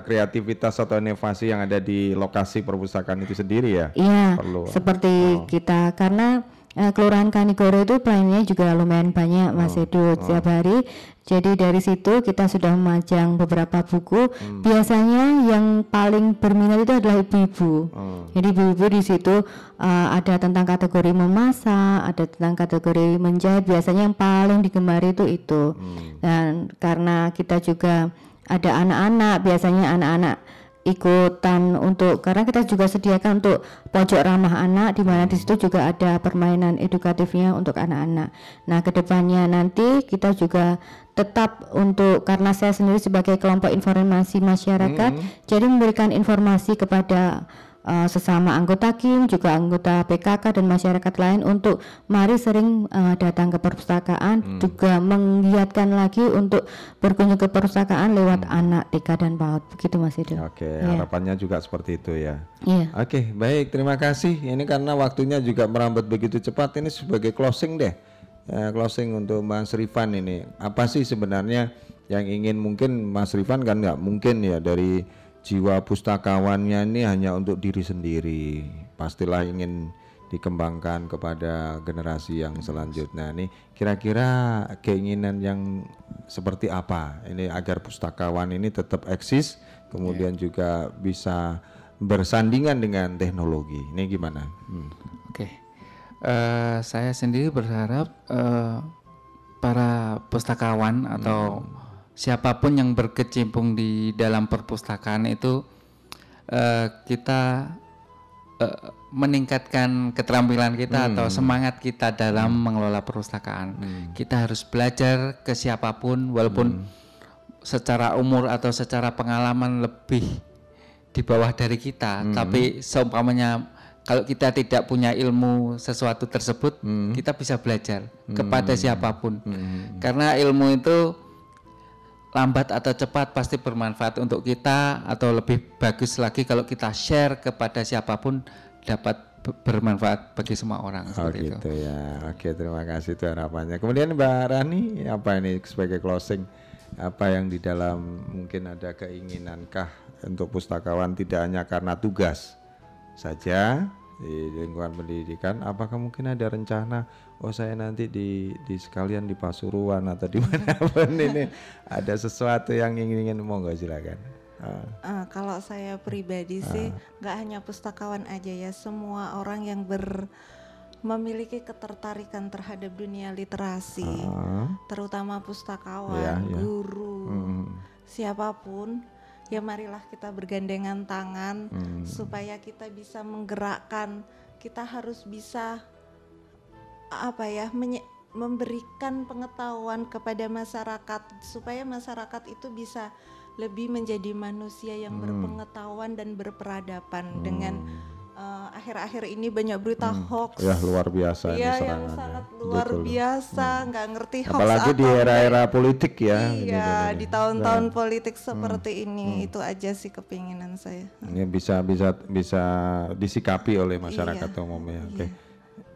kreativitas atau inovasi yang ada di lokasi perpustakaan itu sendiri ya Iya, perlu seperti kita karena eh, Kelurahan Kanigoro itu pelayanannya juga lumayan banyak Mas Oh, Edo setiap hari. Jadi dari situ kita sudah memajang beberapa buku. Biasanya yang paling berminat itu adalah ibu-ibu. Jadi ibu-ibu di situ eh, ada tentang kategori memasak, ada tentang kategori menjahit. Biasanya yang paling digemari itu itu. Dan karena kita juga ada anak-anak, biasanya anak-anak ikutan untuk karena kita juga sediakan untuk pojok ramah anak di mana di situ juga ada permainan edukatifnya untuk anak-anak. Nah, ke depannya nanti kita juga tetap untuk karena saya sendiri sebagai kelompok informasi masyarakat, jadi memberikan informasi kepada uh, sesama anggota KIM, juga anggota PKK dan masyarakat lain untuk mari sering uh, datang ke perpustakaan, juga menggiatkan lagi untuk berkunjung ke perpustakaan lewat anak TK dan PAUD. Begitu Mas Edo. Oke, Iya. harapannya juga seperti itu ya. Iya. Oke, baik, terima kasih. Ini karena waktunya juga merambat begitu cepat, ini sebagai closing deh. Ya, closing untuk Mas Rifan ini. Apa sih sebenarnya yang ingin mungkin Mas Rifan kan nggak mungkin ya dari jiwa pustakawannya ini hanya untuk diri sendiri. Pastilah ingin dikembangkan kepada generasi yang selanjutnya. Ini kira-kira keinginan yang seperti apa ini agar pustakawan ini tetap eksis, kemudian juga bisa bersandingan dengan teknologi. Ini gimana? Hmm. Oke, Eh, saya sendiri berharap eh, para pustakawan atau siapa pun yang berkecimpung di dalam perpustakaan itu eh, kita eh, meningkatkan keterampilan kita Hmm. atau semangat kita dalam mengelola perpustakaan. Kita harus belajar ke siapa pun, walaupun secara umur atau secara pengalaman lebih di bawah dari kita, Hmm. tapi seumpamanya kalau kita tidak punya ilmu sesuatu tersebut, kita bisa belajar kepada siapa pun. Karena ilmu itu lambat atau cepat pasti bermanfaat untuk kita atau lebih bagus lagi kalau kita share kepada siapa pun dapat be- bermanfaat bagi semua orang Oh seperti itu. gitu ya. Oke, terima kasih itu harapannya. Kemudian Mbak Rani, apa ini sebagai closing? Apa yang di dalam mungkin ada keinginankah untuk pustakawan tidak hanya karena tugas saja di lingkungan pendidikan, apakah mungkin ada rencana oh saya nanti di di sekalian di Pasuruan atau di *laughs* mana pun ini ada sesuatu yang ingin ingin monggo silakan. Ah. Ah, kalau saya pribadi sih nggak hanya pustakawan aja ya, semua orang yang ber memiliki ketertarikan terhadap dunia literasi, Ah. terutama pustakawan, Iya, iya. guru, Mm. siapa pun ya marilah kita bergandengan tangan Hmm. supaya kita bisa menggerakkan kita harus bisa apa ya menye- memberikan pengetahuan kepada masyarakat supaya masyarakat itu bisa lebih menjadi manusia yang Hmm. berpengetahuan dan berperadaban dengan eh, akhir-akhir ini banyak berita Hmm. hoax Ya luar biasa ini Iya yang serangannya. sangat luar Betul. biasa nggak ngerti hoax Apalagi di era-era politik ya. iya di tahun-tahun Nah, politik seperti ini itu aja sih kepinginan saya ini bisa bisa bisa disikapi oleh masyarakat Iya. umumnya. Oke.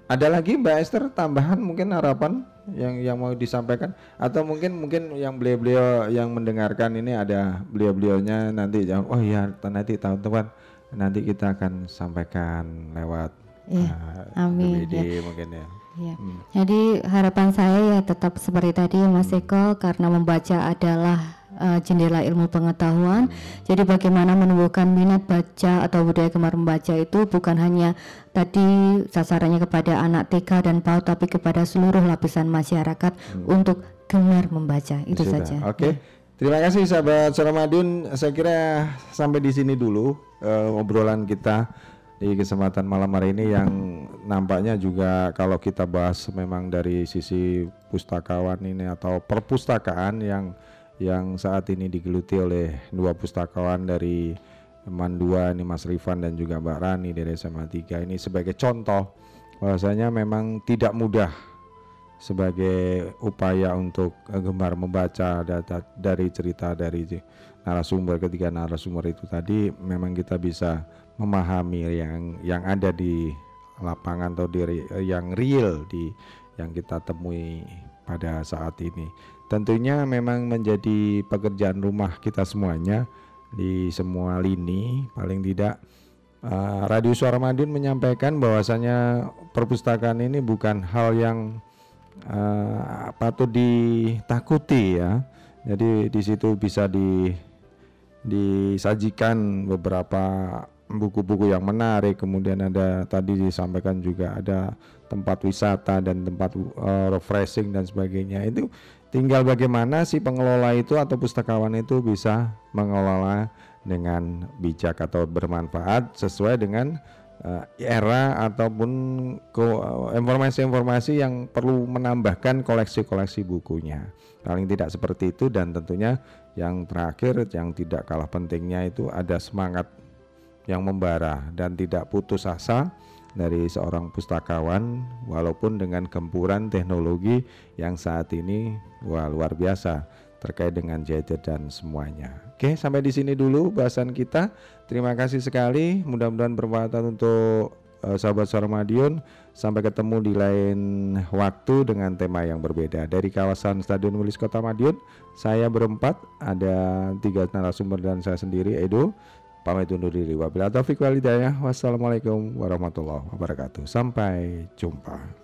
Ada lagi Mbak Esther tambahan mungkin harapan yang yang mau disampaikan atau mungkin mungkin yang beliau-beliau yang mendengarkan ini ada beliau-beliaunya nanti jangan oh iya nanti tahun-tahun nanti kita akan sampaikan lewat Iya, uh, amin, ya. mungkin ya. Ya. Hmm. Jadi harapan saya ya tetap seperti tadi Mas Eko karena membaca adalah uh, jendela ilmu pengetahuan. Jadi bagaimana menumbuhkan minat baca atau budaya gemar membaca itu bukan hanya tadi sasarannya kepada anak TK dan PAUD tapi kepada seluruh lapisan masyarakat untuk gemar membaca. Itu Sudah. saja. Oke. Terima kasih sahabat Suramadun. Saya kira sampai di sini dulu eh, obrolan kita di kesempatan malam hari ini yang nampaknya juga kalau kita bahas memang dari sisi pustakawan ini atau perpustakaan yang yang saat ini digeluti oleh dua pustakawan dari Mandua ini Mas Rifan dan juga Mbak Rani dari SMA 3 ini sebagai contoh bahwasanya memang tidak mudah sebagai upaya untuk eh, gemar membaca data dari cerita dari narasumber ketika narasumber itu tadi memang kita bisa memahami yang yang ada di lapangan atau di re- yang real di yang kita temui pada saat ini. Tentunya memang menjadi pekerjaan rumah kita semuanya di semua lini paling tidak Uh, Radio Suara Madiun menyampaikan bahwasanya perpustakaan ini bukan hal yang uh, patut ditakuti ya. Jadi di situ bisa di disajikan beberapa buku-buku yang menarik. Kemudian ada tadi disampaikan juga ada tempat wisata dan tempat uh, refreshing dan sebagainya. Itu tinggal bagaimana si pengelola itu atau pustakawan itu bisa mengelola dengan bijak atau bermanfaat sesuai dengan uh, era ataupun uh, informasi-informasi yang perlu menambahkan koleksi-koleksi bukunya. Paling tidak seperti itu dan tentunya yang terakhir yang tidak kalah pentingnya itu ada semangat yang membara dan tidak putus asa dari seorang pustakawan walaupun dengan gempuran teknologi yang saat ini wah luar biasa terkait dengan gadget dan semuanya. Oke, sampai di sini dulu bahasan kita. Terima kasih sekali. Mudah-mudahan bermanfaat untuk eh, sahabat Suara Madiun. Sampai ketemu di lain waktu dengan tema yang berbeda. Dari kawasan Stadion Wilis Kota Madiun, saya berempat, ada tiga narasumber dan saya sendiri Edo. Pamit undur diri. Wabillahi taufiq wal hidayah. Wassalamualaikum warahmatullahi wabarakatuh. Sampai jumpa.